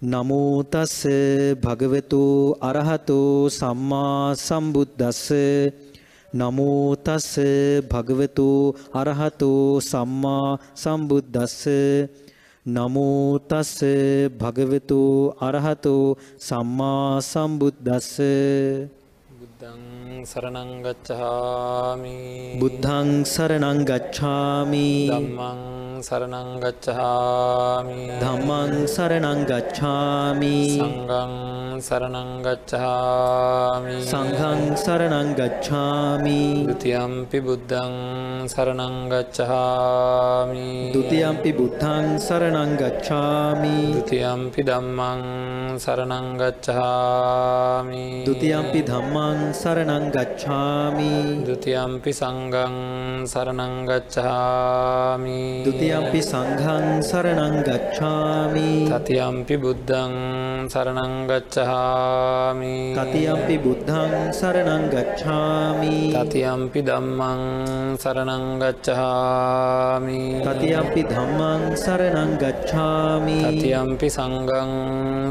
නමෝතස්ස භගවතු අරහතු සම්මා සම්බුද්දස්ස. නමෝතස්ස භගවතු අරහතු සම්මා සම්බුද්දස්ස. නමෝතස්ස භගවතු අරහතු සම්මා සම්බුද්දස්ස. බුද්ධං සරණංගච්චහාමි බුද්ධං සරණං ගච්ඡාමි දම්මං සරණංගච්චහාමි ධම්මං සරණං ගච්ඡාමි සංගං සරණංගච්චහාමි සංඝං සරණං ගච්ඡාමි දුතියම්පි බුද්ධං සරණංගච්චහාමි ဒ ුතියම්පි බුද්ධං සරණං ගච්ඡාමි දුතියම්පි දම්මං සරණංගච්චහාමි ဒ ුතියම්පි ධම්මං සරණං ගච්ඡාමි දුතියම්පි සංගං සරණංගච්චහාමි ဒ ුතියම්පි සංඝං සරණං ගච්ඡාමි තතියම්පි බුද්ධං සරණංගච්චහාමි තතියම්පි බුද්ධං සරණං ගච්ඡාමි තතියම්පි දම්මං සරණංගච්චහාමි තතියම්පි ධම්මං සරණං ගච්ඡාමි තතියම්පි සංගං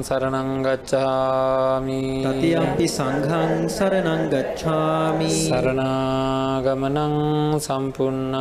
සරණංගච්චහාමි තතියම්පි සංඝං සරණං ගච්ඡාමි සරනාගමනං සම්පන්නං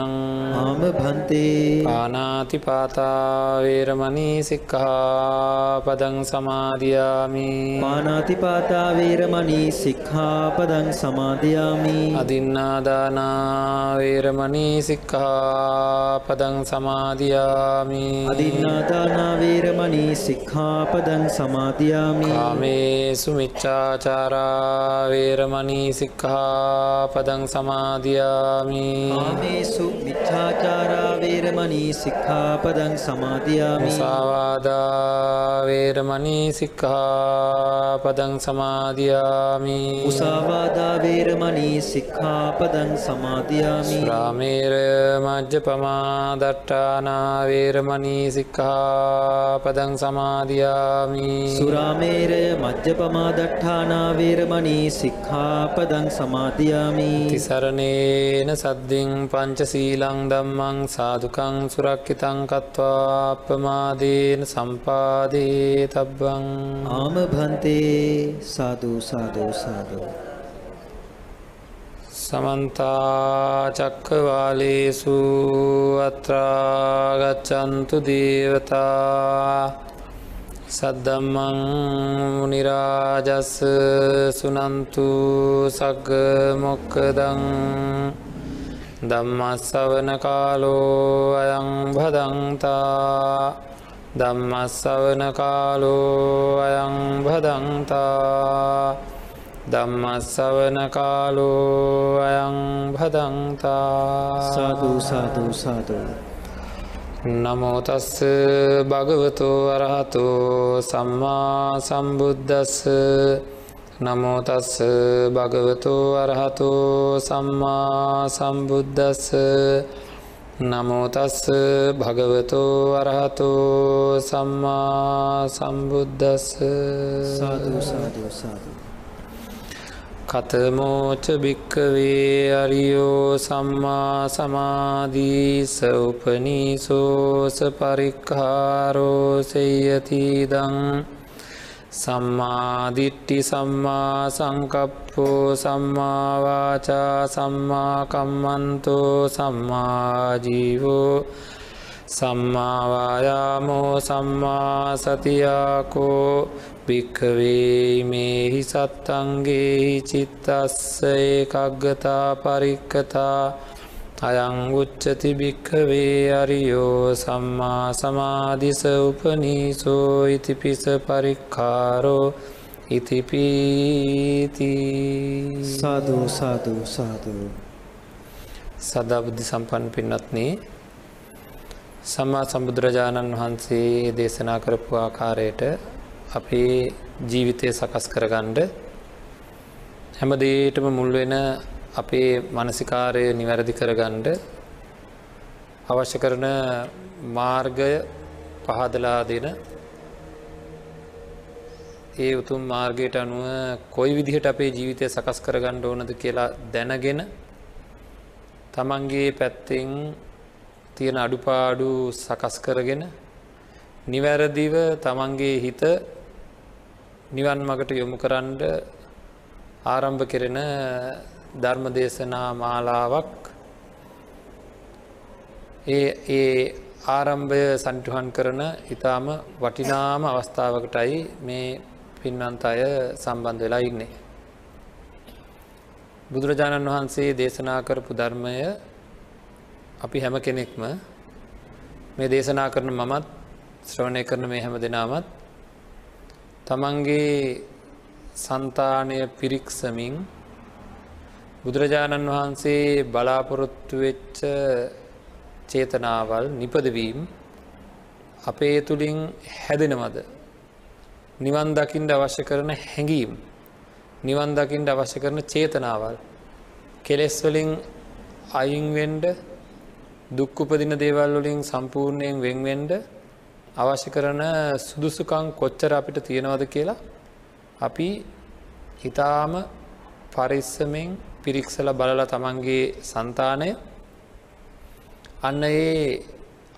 ආම භන්තේ පානාති පාතාවේරමනී සික්කා පදං සමාධයාමි පානාතිපාතා වේරමණී සික්ඛාපදං සමාදියාමි। අදින්නාදානාවේරමනී සික්කා පදං සමාධයාමි අදින්නාදානා වේරමණී සික්ඛාපදං සමාදියාමි। කාමේසු මිච්චාචාරාවේරමනී සික්කා පදං සමාධයාමි කාමේසු මිච්ඡාචාරා වේරමණී සික්ඛාපදං සමාදියාමි මුසාවාදාවේරමනී සික්කා පදං සමාධයාමි මුසාවාදා වේරමණී සික්ඛාපදං සමාදියාමි රාමේර මජ්්‍ය පමාදට්ටානාවේරමනී සික්කා පදං සමාධයාමි සුරාමේරය මජ්ජපමාදට්ඨානා වේරමණී සික්ඛාපදං සමාදියාමි. තිසරණේන සද්ධින් පංච සීලං දම්මං සාධකං සුරක්කිතං කත්වා අපමාදේන සම්පාදේ තබ්බං. ආම භන්තේ සාදු සාදු සාදු. සමන්තා චක්කවාලේසු අත්‍රාගච්චන්තු දේවතා සද්දම්මං නිරාජස්ස සුනන්තු සග්ග මොක්කදං දම්මස්සවන කාලෝ අයං භදන්තා දම්මස්සවන කාලෝ අයං භදන්තා දම්මස්සවන කාලෝ අයං භදන්තා සාදු සාදු සාදු. නමෝතස්ස භගවතු අරහතු සම්මා සම්බුද්ධස්ස නමෝතස්ස භගවතු අරහතු සම්මා සම්බුද්ධස්ස නමෝතස්ස භගවතු අරහතු සම්මා සම්බුද්ධස්ස සාදු සාදු සාදු. කතමෝච භික්කවේ අරියෝ සම්මා සමාධීස උපනීසෝස පරික්කාරෝ සෙයතිදං සම්මාදිට්ටි සම්මා සංකප්පෝ සම්මාවාචා සම්මාකම්මන්තෝ සම්මාජීවෝ සම්මාවායාමෝ සම්මා සතියාකෝ භික්කවේ මේහි සත්තන්ගේහි චිත්තස්ස ඒකග්ගතා පරික්කතා අයං උච්චති භික්කවේ අරියෝ සම්මා සමාධිස උපනීසෝ ඉතිපිස පරික්කාරෝ ඉතිපීති සාදු සාදු සාදු. සදාබුද්ධි සම්පන් පින්නත්නේ සම්මා සම්බුදුරජාණන් වහන්සේ දේශනා කරපු ආකාරයට අපේ ජීවිතය සකස් කරගණ්ඩ හැම දේටම මුල්වෙන අපේ මනසිකාරය නිවැරදි කරගණ්ඩ අවශ්‍ය කරන මාර්ගය පහදලා දෙන. ඒ උතුම් මාර්ගයට අනුව කොයි විදිහට අපේ ජීවිතය සකස් කරගණ්ඩ ඕනද කියලා දැනගෙන තමන්ගේ පැත්තෙන් තියෙන අඩුපාඩු සකස් කරගෙන නිවැරදිව තමන්ගේ හිත නිවන් මගට යොමු කරන්ඩ ආරම්භ කෙරෙන ධර්ම දේශනා මාලාවක් ඒ ඒ ආරම්භය සන්ටුහන් කරන ඉතාම වටිනාම අවස්ථාවකටයි මේ පින්වන්ත අය සම්බන්ධ වෙලා ඉන්නේ. බුදුරජාණන් වහන්සේ දේශනා කරපු ධර්මය අපි හැම කෙනෙක්ම මේ දේශනා කරන මමත් ශ්‍රවණය කරන මේ හැම දෙනාමත් තමන්ගේ සන්තානය පිරික්සමින් බුදුරජාණන් වහන්සේ බලාපොරොත්තු වෙච්ච චේතනාවල් නිපදවීම් අපේ තුළින් හැදෙනවද? නිවන් දකිින්ට අවශ්‍ය කරන හැඟීම් නිවන් දකිින්ට අවශ්‍ය කරන චේතනාවල් කෙලෙස්වලින් අයින්වෙන්ඩ දුක්කුපදින දේවල් වලින් සම්පූර්ණයෙන් වෙන්වෙන්ඩ අවශ්‍ය කරන සුදුසුකං කොච්චර අපිට තියෙනවද කියලා අපි හිතාම පරිස්සමෙන් පිරික්සල බලල තමන්ගේ සන්තානය අන්න ඒ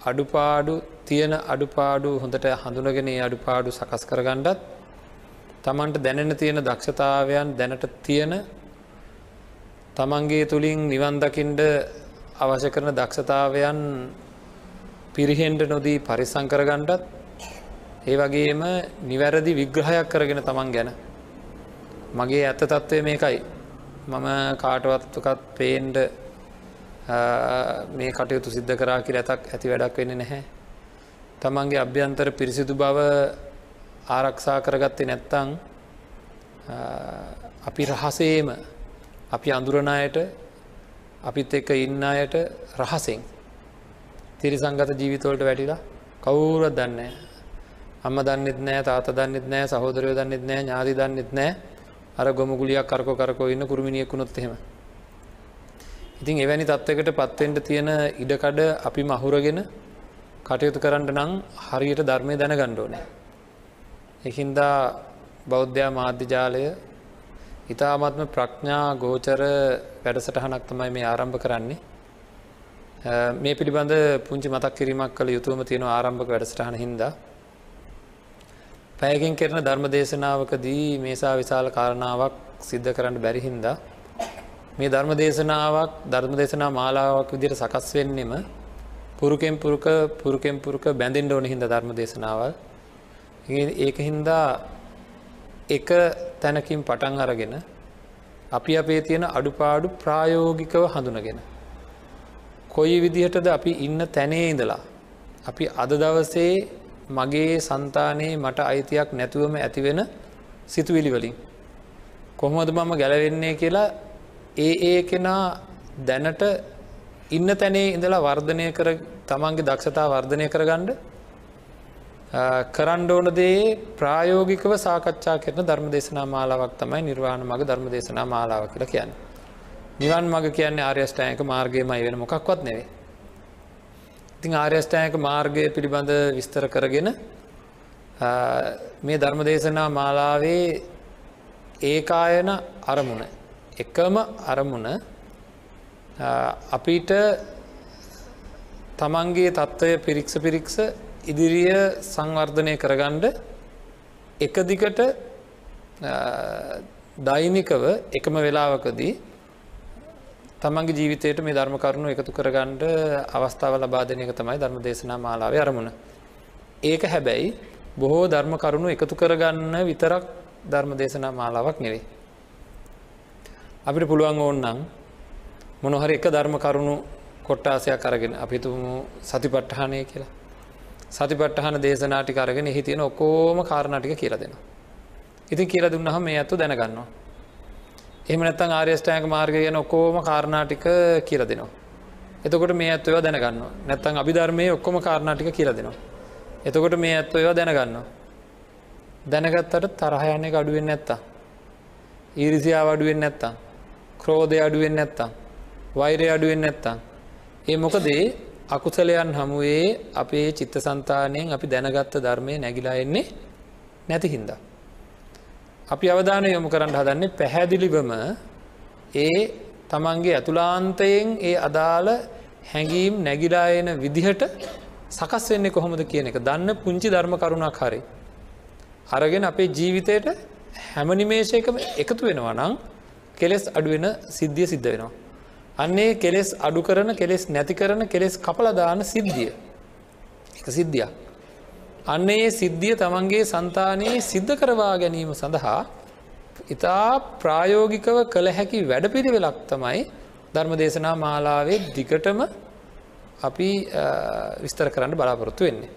අඩුපාඩු තියෙන අඩුපාඩු හොඳට හඳුනගෙන අඩුපාඩු සකස් කරගණ්ඩත් තමන්ට දැනෙන තියෙන දක්ෂතාවයන් දැනට තියෙන තමන්ගේ තුළින් නිවන්දකින්ට අවශ්‍ය කරන දක්ෂතාවයන් පිරිහෙන්ඩ නොදී පරිසංකරගණ්ඩත් ඒ වගේම නිවැරදි විග්‍රහයක් කරගෙන තමන් ගැන. මගේ ඇත්ත තත්ත්වය මේකයි. මම කාටවත්තුකත් පේන්ඩ මේ කටයුතු සිද්ධ කරා කිය ඇතක් ඇති වැඩක් වෙන්න නැහැ. තමන්ගේ අභ්‍යන්තර පිරිසිදු බව ආරක්ෂා කරගත්තේ නැත්තං අපි රහසේම අපි අඳුරණයට අපිත් එක ඉන්න අයට රහසෙන්. තිරිසංගත ජීවිතවලට වැටිලා කවුරත් දන්නේ අම්ම දන්නෙත් නෑ තාත දන්නෙත් නෑ සහෝදරය දන්නෙත් නෑ ඥාති දන්නෙත් නෑ අර ගොමුගුලියක් කරකො කරකෝ ඉන්න කුරුමිනියෙකුණොත් එහෙම ඉතින් එවැනි තත්ත්වකට පත්වෙන්ට තියෙන ඉඩකඩ අපි මහුරගෙන කටයුතු කරන්න නං හරියට ධර්මය දැන ගණ්ඩෝනෑ. එහින්දා බෞද්ධයා මාධ්‍යජාලය ඉතාමත්ම ප්‍රඥා ගෝචර වැඩසටහනක් තමයි මේ ආරම්භ කරන්නේ. මේ පිළිබඳ පුංචි මතක් කිරීමක් කළ යුතුවම තියෙන ආරම්භක වැඩසටහන හින්දා. පැයකින් කරන ධර්ම දේශනාවකදී මේසා විශාල කාරණාවක් සිද්ධ කරන්න බැරිහින්දා මේ ධර්ම දේශනාවක් ධර්ම දේශනා මාලාවක් විදිර සකස් වෙන්නෙම පුරුකෙන් පුරුක පුරුකෙන් පුරුක බැඳින්ඩ ඕන හිද ධර්ම දේශනාවල් ඒක හින්දා එක තැනකින් පටන් අරගෙන අපි අපේ තියෙන අඩුපාඩු ප්‍රායෝගිකව හඳුනගෙන. කොයි විදිහටද අපි ඉන්න තැනේ ඉඳලා. අපි අද දවසේ මගේ සන්තානයේ මට අයිතියක් නැතුවම ඇතිවෙන සිතුවිලි වලින්. කොහොමද මම ගැලවෙන්නේ කියලා ඒ ඒ කෙනා දැනට ඉන්න තැනේ ඉඳලා වර්ධනය කර තමන්ගේ දක්ෂතා වර්ධනය කරගණ්ඩ කරන්න ඕන දේ ප්‍රායෝගිකව සාකච්ඡා කරන ධර්ම දේශනා මාලාවක් තමයි නිර්වාණ මග ධර්ම දේශනා මාලාව කියල කියන්න. නිවන් මග කියන්නේ ආර්යෂ්ටායක මාර්ගයමයි වෙන මොකක්වත් නෙවේ. ඉතිං ආර්යෂ්ටායක මාර්ගය පිළිබඳ විස්තර කරගෙන මේ ධර්ම දේශනා මාලාවේ ඒකායන අරමුණ එකම අරමුණ අපිට තමන්ගේ තත්ත්වය පිරික්ස පිරික්ස ඉදිරිය සංවර්ධනය කරගණ්ඩ එක දිකට දෛනිකව එකම වෙලාවකදී තමන්ගේ ජීවිතයට මේ ධර්ම කරුණු එකතු කරගණ්ඩ අවස්ථාව ලබාධනයක තමයි ධර්ම දේශනා මාලාව අරමුණ. ඒක හැබැයි බොහෝ ධර්ම කරුණු එකතු කරගන්න විතරක් ධර්ම දේශනා මාලාවක් නෙවේ. අපිට පුළුවන් ඕන්නම් මොනොහරි එක ධර්ම කරුණු කොට්ටාසයක් අරගෙන අපිතුමු සතිපට්ටහනය කියලා. සතිපට්ටහන දේශනාටි කරගෙන එහි තියෙන ඔකෝම කාරණටික කියල දෙෙන. ඉතින් කියල දුන්නහම මේ ඇත්තු දැනගන්නවා. එහම නැත්තන් ආර්යෂ්ටයක මාර්ගය ගැන ඔකෝම කාරණාටික කියල දෙනවා. එතකොට මේ ඇත්ව ඒවා දැනගන්න නැත්තන් අභිධර්මය ඔක්කොම කාරණාටික කියල දෙනවා. එතකොට මේ ඇත්ව ඒවා දැනගන්න. දැනගත්තට තරහයන්නේ අඩුවෙන් නැත්තා. ඊරිසියාව අඩුවෙන් නැත්තා. ක්‍රෝධය අඩුවෙන් නැත්තම්. වෛරය අඩුවෙන් නැත්තම්. ඒ මොකදේ අකුසලයන් හමුවේ අපේ චිත්ත සන්තානයෙන් අපි දැනගත්ත ධර්මය නැගිලා එන්නේ නැති හින්දා. අපි අවධානය යොමු කරන්න හදන්නේ පැහැදිලිවම ඒ තමන්ගේ ඇතුලාන්තයෙන් ඒ අදාළ හැඟීම් නැගිලා එන විදිහට සකස් වෙන්නේ කොහොමද කියන එක දන්න පුංචි ධර්ම කරුණක් හරි. අරගෙන අපේ ජීවිතයට හැමනිමේශයකම එකතු වෙනවා නම් කෙලෙස් අඩුවෙන සිද්ධිය සිද්ධ වෙනවා. අන්නේ කෙලෙස් අඩු කරන කෙලෙස් නැති කරන කෙලෙස් කපලදාන සිද්ධිය එක සිද්ධියක්. අන්න ඒ සිද්ධිය තමන්ගේ සන්තානයේ සිද්ධ කරවා ගැනීම සඳහා ඉතා ප්‍රායෝගිකව කළ හැකි වැඩපිළිවෙලක් තමයි ධර්ම දේශනා මාලාවේ දිගටම අපි විස්තර කරන්න බලාපොරොත්තු වෙන්නේ.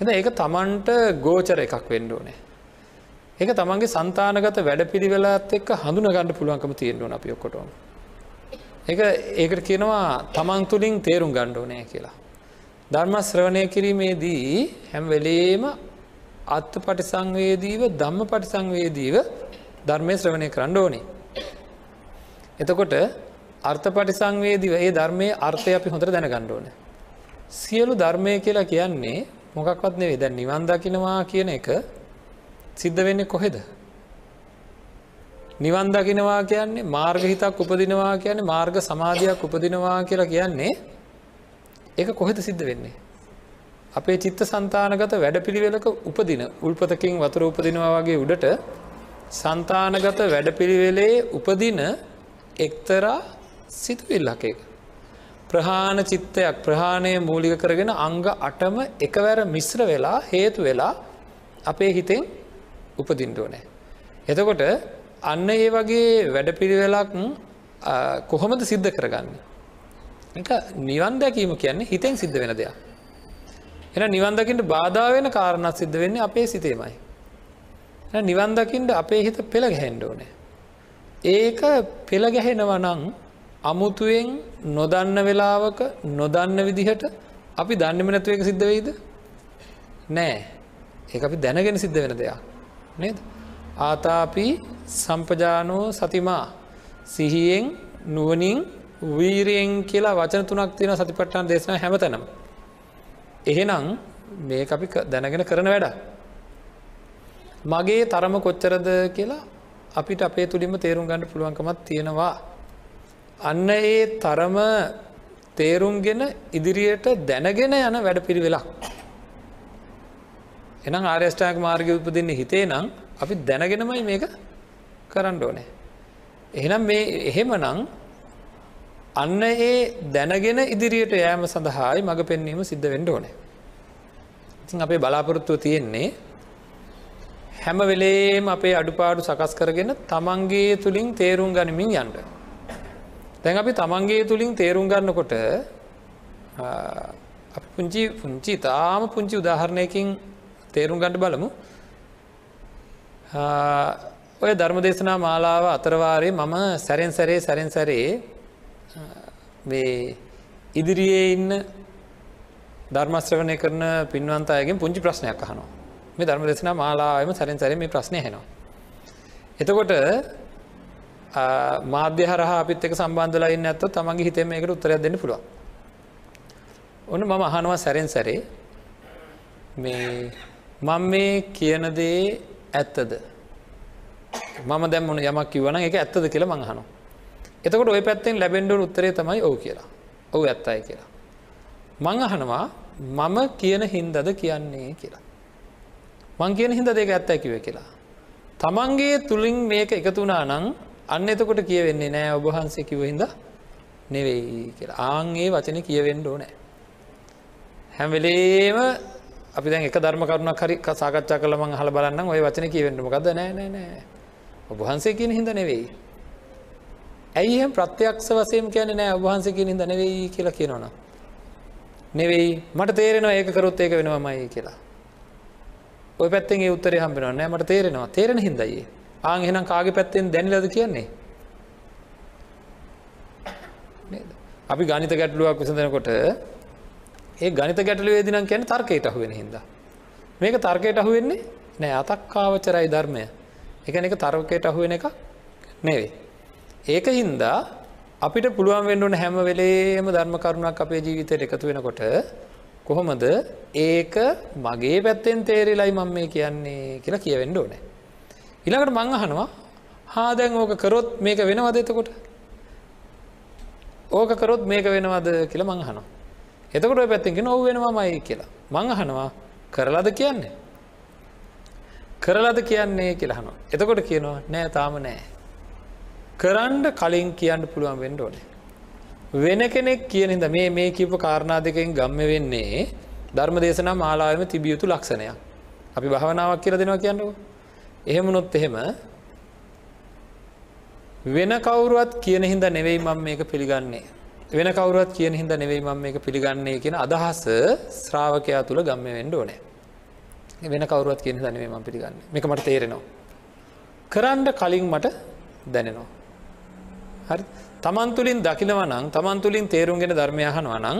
එද ඒක තමන්ට ගෝචර එකක් වෙන්න ඕනේ. ඒක තමන්ගේ සන්තානගත වැඩ පිළිවෙලාත් එක්ක හඳුන ගණඩ පුළුවන්කම තියෙන්ටුවන අපි ඔක්කොටම. එක ඒකට කියනවා තමන් තුළින් තේරුම් ගණ්ඩෝනය කියලා. ධර්ම ශ්‍රවණය කිරීමේදී හැම් වෙලේම අත්ත පටිසංවේදීව ධම්ම පටිසංවේදීව ධර්මය ශ්‍රවණය කරන්න ඕනේ. එතකොට අර්ථ පටිසංවේදීව ඒ ධර්මය අර්ථය අපි හොඳට දැන ගණ්ඩෝන. සියලු ධර්මය කියලා කියන්නේ මොකක්වත් නෙවේ දැන් නිවන් දකිනවා කියන එක සිද්ධ වෙන්නේ කොහෙද. නිවන් දකිනවා කියන්නේ මාර්ග හිතක් උපදිනවා කියන්නේ මාර්ග සමාධයක් උපදිනවා කියලා කියන්නේ ඒක කොහෙද සිද්ධ වෙන්නේ. අපේ චිත්ත සන්තානගත වැඩපිළිවෙලක උපදින උල්පතකින් වතුර උපදිනවා වගේ උඩට සන්තානගත වැඩපිළිවෙලේ උපදින එක්තරා සිතුවිල්ලක එක. ප්‍රහාණ චිත්තයක් ප්‍රහාණය මූලික කරගෙන අංග අටම එකවැර මිශ්‍ර වෙලා හේතු වෙලා අපේ හිතෙන් උපදින්ටෝනෑ. එතකොට අන්න ඒ වගේ වැඩපිළිවෙලක් කොහොමද සිද්ධ කරගන්න. එක නිවන් දැකීම කියන්නේ හිතෙන් සිද්ධ වෙන දෙයක්. එන නිවන්දකිට බාධා වෙන කාරණත් සිද්ධ වෙන්නේ අපේ සිතේමයි. නිවන්දකින්ට අපේ හිත පෙළ ගැහෙන්ඩෝනෑ. ඒක පෙළ ගැහෙනවා නං අමුතුවෙන් නොදන්න වෙලාවක නොදන්න විදිහට අපි දන්නම නැතුව එක සිද්ධ වෙයිද නෑ ඒ අපි දැනගෙන සිද්ධ වෙන දෙයක් නේද ආතාපි සම්පජානෝ සතිමා සිහියෙන් නුවනින් වීරයෙන් කියලා වචන තුනක් තියෙන සතිපට්ටන් දේශන හැමතනම්. එහෙනම් මේ අපි දැනගෙන කරන වැඩ මගේ තරම කොච්චරද කියලා අපිට අපේ තුළින්ම තේරුම් ගන්න පුළුවන්කමත් තියෙනවා. අන්න ඒ තරම තේරුම්ගෙන ඉදිරියට දැනගෙන යන වැඩ පිළිවෙලක් එනම් ආර්යෂ්ඨාක මාර්ග උපදින්නේ හිතේ නම් අපි දැනගෙනමයි මේක කරන්න ඕනේ. එහෙනම් මේ එහෙම නං අන්න ඒ දැනගෙන ඉදිරියට යෑම සඳහායි මඟ පෙන්වීම සිද්ධ වෙන්ඩ ඕනේ. ඉතින් අපේ බලාපොරොත්තුව තියෙන්නේ හැම වෙලේම අපේ අඩුපාඩු සකස් කරගෙන තමන්ගේ තුළින් තේරුම් ගනිමින් යන්ඩ. දැන් අපි තමන්ගේ තුළින් තේරුම් ගන්නකොට පුංචි පුංචි තාම පුංචි උදාහරණයකින් තේරුම් ගණඩ බලමු ඔය ධර්ම දේශනා මාලාව අතරවාරය මම සැරෙන් සැරේ සැරෙන් සැරේ මේ ඉදිරියේ ඉන්න ධර්මශ්‍රවනය කරන පින්වන්ත අයගෙන් පුංචි ප්‍රශ්නයක් අහනවා මේ ධර්ම දෙසනා මාලාවම සැරෙන් සැර මේ ප්‍රශ්නය හෙනවා. එතකොට මාධ්‍ය හරහා අපිත් එක සම්බන්ධලා ඉන්න ඇත්ත තමන්ගේ හිතේ මේකට උත්තරයක් දෙන්න පුළුවන්. ඔන්න මම අහනවා සැරෙන් සැරේ මේ මං මේ කියන දේ ඇත්තද මම දැම්මන යමක් කිවන එක ඇත්තද කියලා මංහනවා. එතකොට ඔය පැත්තෙන් ලැබෙන්ඩුව උත්තරේ තමයි ඔවු කියලා ඔවු ඇත්තයි කියලා. මං අහනවා මම කියන හින්දද කියන්නේ කියලා. මං කියන හින්ද දෙක ඇත්තැකිව කියලා. තමන්ගේ තුළින් මේක එකතුනා නං අන්න එතකොට කියවෙන්නේ නෑ ඔබහන්සේ කිව හිද නෙවෙයි කියලා ආන්ගේ වචන කියවෙන්ඩ ඕනෑ. හැමවෙලේම අපි දැන් එක ධර්ම කරුණක් හරි සාකච්ඡා කළ මං හල බලන්න ඔය වචන කියවෙන්ට මොකද නෑ නෑ නෑ ඔබහන්සේ කියන හිද නෙවෙයි. ඇයි එහම ප්‍රත්‍යක්ෂ වසයම කියන නෑ ඔබහන්සේ කියන හිද නෙවෙයි කියලා කියනවන. නෙවෙයි මට තේරෙනවා ඒක කරොත් ඒක වෙනවාමයි කියලා. ඔය පැත්තෙන් ඒ උත්තරය හම්බෙනවා නෑ මට තේරෙනවා තේරෙන හිදයි. ආං එහෙනම් කාගේ පැත්තෙන් දැනිලද කියන්නේ. අපි ගනිත ගැටලුවක් විසඳනකොට ඒ ගනිත ගැටලුවේදිනම් කියන තර්කයට අහුවෙන හිද. මේක තර්කයට අහුවෙන්නේ නෑ අතක්කාවචරයි ධර්මය එක එක තර්කයට අහුවෙන එක නෙවේ. ඒක හින්දා අපිට පුළුවන් වෙන්නුවන හැම වෙලේම ධර්ම කරුණක් අපේ ජීවිතයට එකතු වෙනකොට කොහොමද ඒක මගේ පැත්තෙන් තේරෙලයි මම මේ කියන්නේ කියලා කියවෙන්න ඕනෑ. ඉළඟට මං අහනවා හාදැන් ඕක කරොත් මේක වෙනවද එතකොට. ඕක කරොත් මේක වෙනවද කියලා මං අහනවා. එතකොට පැත්තිෙන් නොව වෙනවා මයි කියලා. මං අහනවා කරලාද කියන්නේ. කරලද කියන්නේ කියලහනවා. එතකොට කියනවා නෑ තාම නෑ. කරන්ඩ කලින් කියන්න පුළුවන් වෙන්ඩ ඕනේ. වෙන කෙනෙක් කියන හිද මේ මේ කිප කාරණා දෙකෙන් ගම්ම වෙන්නේ ධර්ම දේශනා මාලාවම තිබියයුතු ලක්ෂණයක්. අපි භාවනාවක් කියර දෙනවා කියන්නක. එහෙමනොත් එහෙම වෙන කවුරුවත් කියන හින්ද නෙවෙයි මම මේක පිළිගන්නේ. වෙන කවුරුවත් කියන හින්ද නෙවෙයි මම මේක පිළිගන්නේ කියන අදහස ශ්‍රාවකයා තුළ ගම්ම වෙන්ඩ ඕනෑ. වෙන කවරුවත් කියන දනවේ ම පිළිගන්න එක මට තේරෙනවා. කරන්ඩ කලින් මට දැනෙනවා. හරි. තමන් තුළින් දකිනව නං තමන් තුළින් තේරුම්ගෙන ධර්මයහනවා නං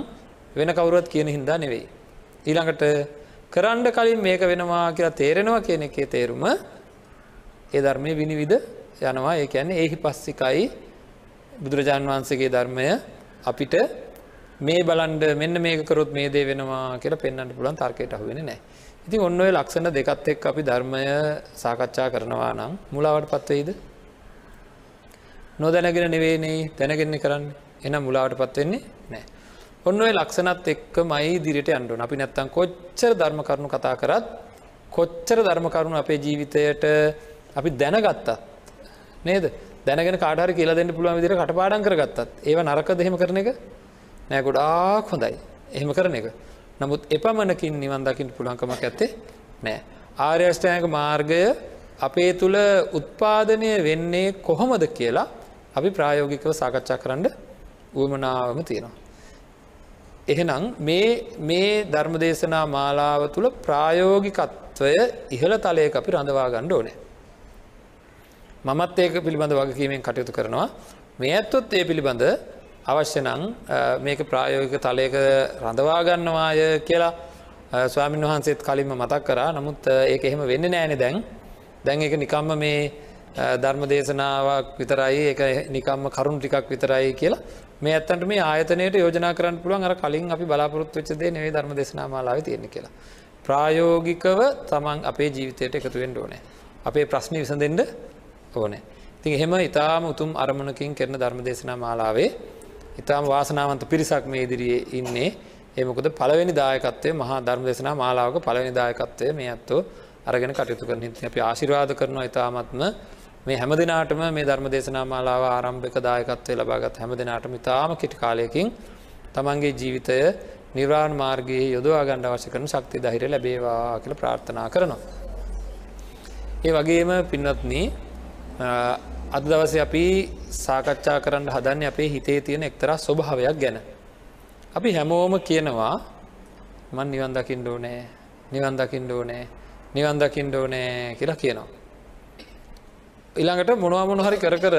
වෙන කවරුවත් කියන හින්දා නෙවෙයි. ඊළඟට කරන්ඩ කලින් මේක වෙනවා කියලා තේරෙනවා කියන එකේ තේරුම ඒ ධර්මය විනිවිද යනවා. ඒ ඇන්නේ ඒහි පස්සිකයි බුදුරජාණන් වහන්සේගේ ධර්මය අපිට මේ බලන්ඩ මෙන්න මේකරොත් මේ දේ වෙනවා කියලා පෙන්න්නට පුළන් තර්කයට අහුවෙන නෑ ඉතින් ඔන්න ඔය ලක්ෂණ දෙකත් එක් අපි ධර්මය සාකච්ඡා කරනවා නම් මුලාවට පත්වෙයිද නොදැනගෙන නෙවේනේ දැනගෙන්නේ කරන්න. එනම් මුලාවට පත්වෙන්නේ නෑ ඔන්න ඔය ලක්ෂණත් එක්ක මයි දිරිට අන්ඩුවන අපි නැත්තම් කොච්චර ධර්ම කරුණු කතා කරත් කොච්චර ධර්ම කරුණු අපේ ජීවිතයට අපි දැනගත්තත් නේද? දැනගෙන කාඩහරි කියලා දෙන්න පුළුවන් විදිර කටපාඩන් කරගත්තත් ඒව නරක දෙහෙම කරන එක? නෑ ගොඩාක් හොඳයි. එහෙම කරන එක. නමුත් එපමණකින් නිවන් දකිට පුළන්කමක් ඇත්තේ නෑ. ආර්යෂ්ඨයක මාර්ගය අපේ තුළ උත්පාදනය වෙන්නේ කොහොමද කියලා අපි ප්‍රායෝගිකව සාකච්ඡා කරන්න වුවමනාවම තියෙනවා. එහෙනම් මේ ධර්මදේශනා මාලාව තුළ ප්‍රායෝගිකත්වය ඉහළ තලයක අපි රඳවා ගණ්ඩ ඕනෑ. මමත් ඒක පිළිබඳ වගකීමෙන් කටයුතු කරනවා මේ ඇත්තොත් ඒ පිළිබඳ අවශ්‍ය නං මේක ප්‍රායෝගික තලයක රඳවාගන්නවාය කියලා ස්වාමින් වහන්සේත් කලින්ම මතක් කරා නමුත් ඒක එහෙම වෙන්න නෑනෙ දැන් දැන් එක නිකම්ම මේ ධර්ම දේශනාවක් විතරයි එක නිකම්ම කරුණු ටිකක් විතරයි කියලා මේ ඇත්තන්ට මේ ආයතනයට යෝජනා කරන්න පුළුවන් අර කලින් අපි බලාපොරොත්තු වෙච්චදේ නෙවේ ධර්ම දේශනා මාලාව තියෙන කියලා. ප්‍රායෝගිකව තමන් අපේ ජීවිතයට එකතුවෙන්ට ඕනෑ. අපේ ප්‍රශ්නය විසඳෙන්ට ඕනෑ. ඉතින් එහෙම ඉතාම උතුම් අරමුණකින් කරන ධර්ම දේශනා මාලාවේ ඉතාම වාසනාවන්ත පිරිසක් මේ ඉදිරියේ ඉන්නේ ඒමකොද පළවෙනි දායකත්වය මහා ධර්ම දෙසනා මාලාවක පළවෙනි දායකත්වය මේ ඇත්තෝ අරගෙන කටයුතු කරන අපි ආශිර්වාද කරනවා ඉතාමත්ම මේ හැම දෙනාටම මේ ධර්ම දේශනා මාලාව ආරම්භක දායකත්වය ලබාගත් හැම දෙනාටම ඉතාම කෙටි කාලයකින් තමන්ගේ ජීවිතය නිර්වාණ මාර්ගයේ යොදවා ගණ්ඩ අවශ්‍ය කරන ශක්ති දහිර ලැබේවා කියල ප්‍රාර්ථනා කරනවා. ඒ වගේම පින්නත්න අද දවස අපි සාකච්ඡා කරන්න හදන්න අපේ හිතේ තියෙන එක්තරා ස්වභාවයක් ගැන. අපි හැමෝම කියනවා මන් නිවන් දකිින්ඩෝ නෑ නිවන් දකිින්ඩෝ නෑ නිවන් දකිින්ඩෝ නෑ කියලා කියනවා. ඉළඟට මොනවා මොනහරි කර කර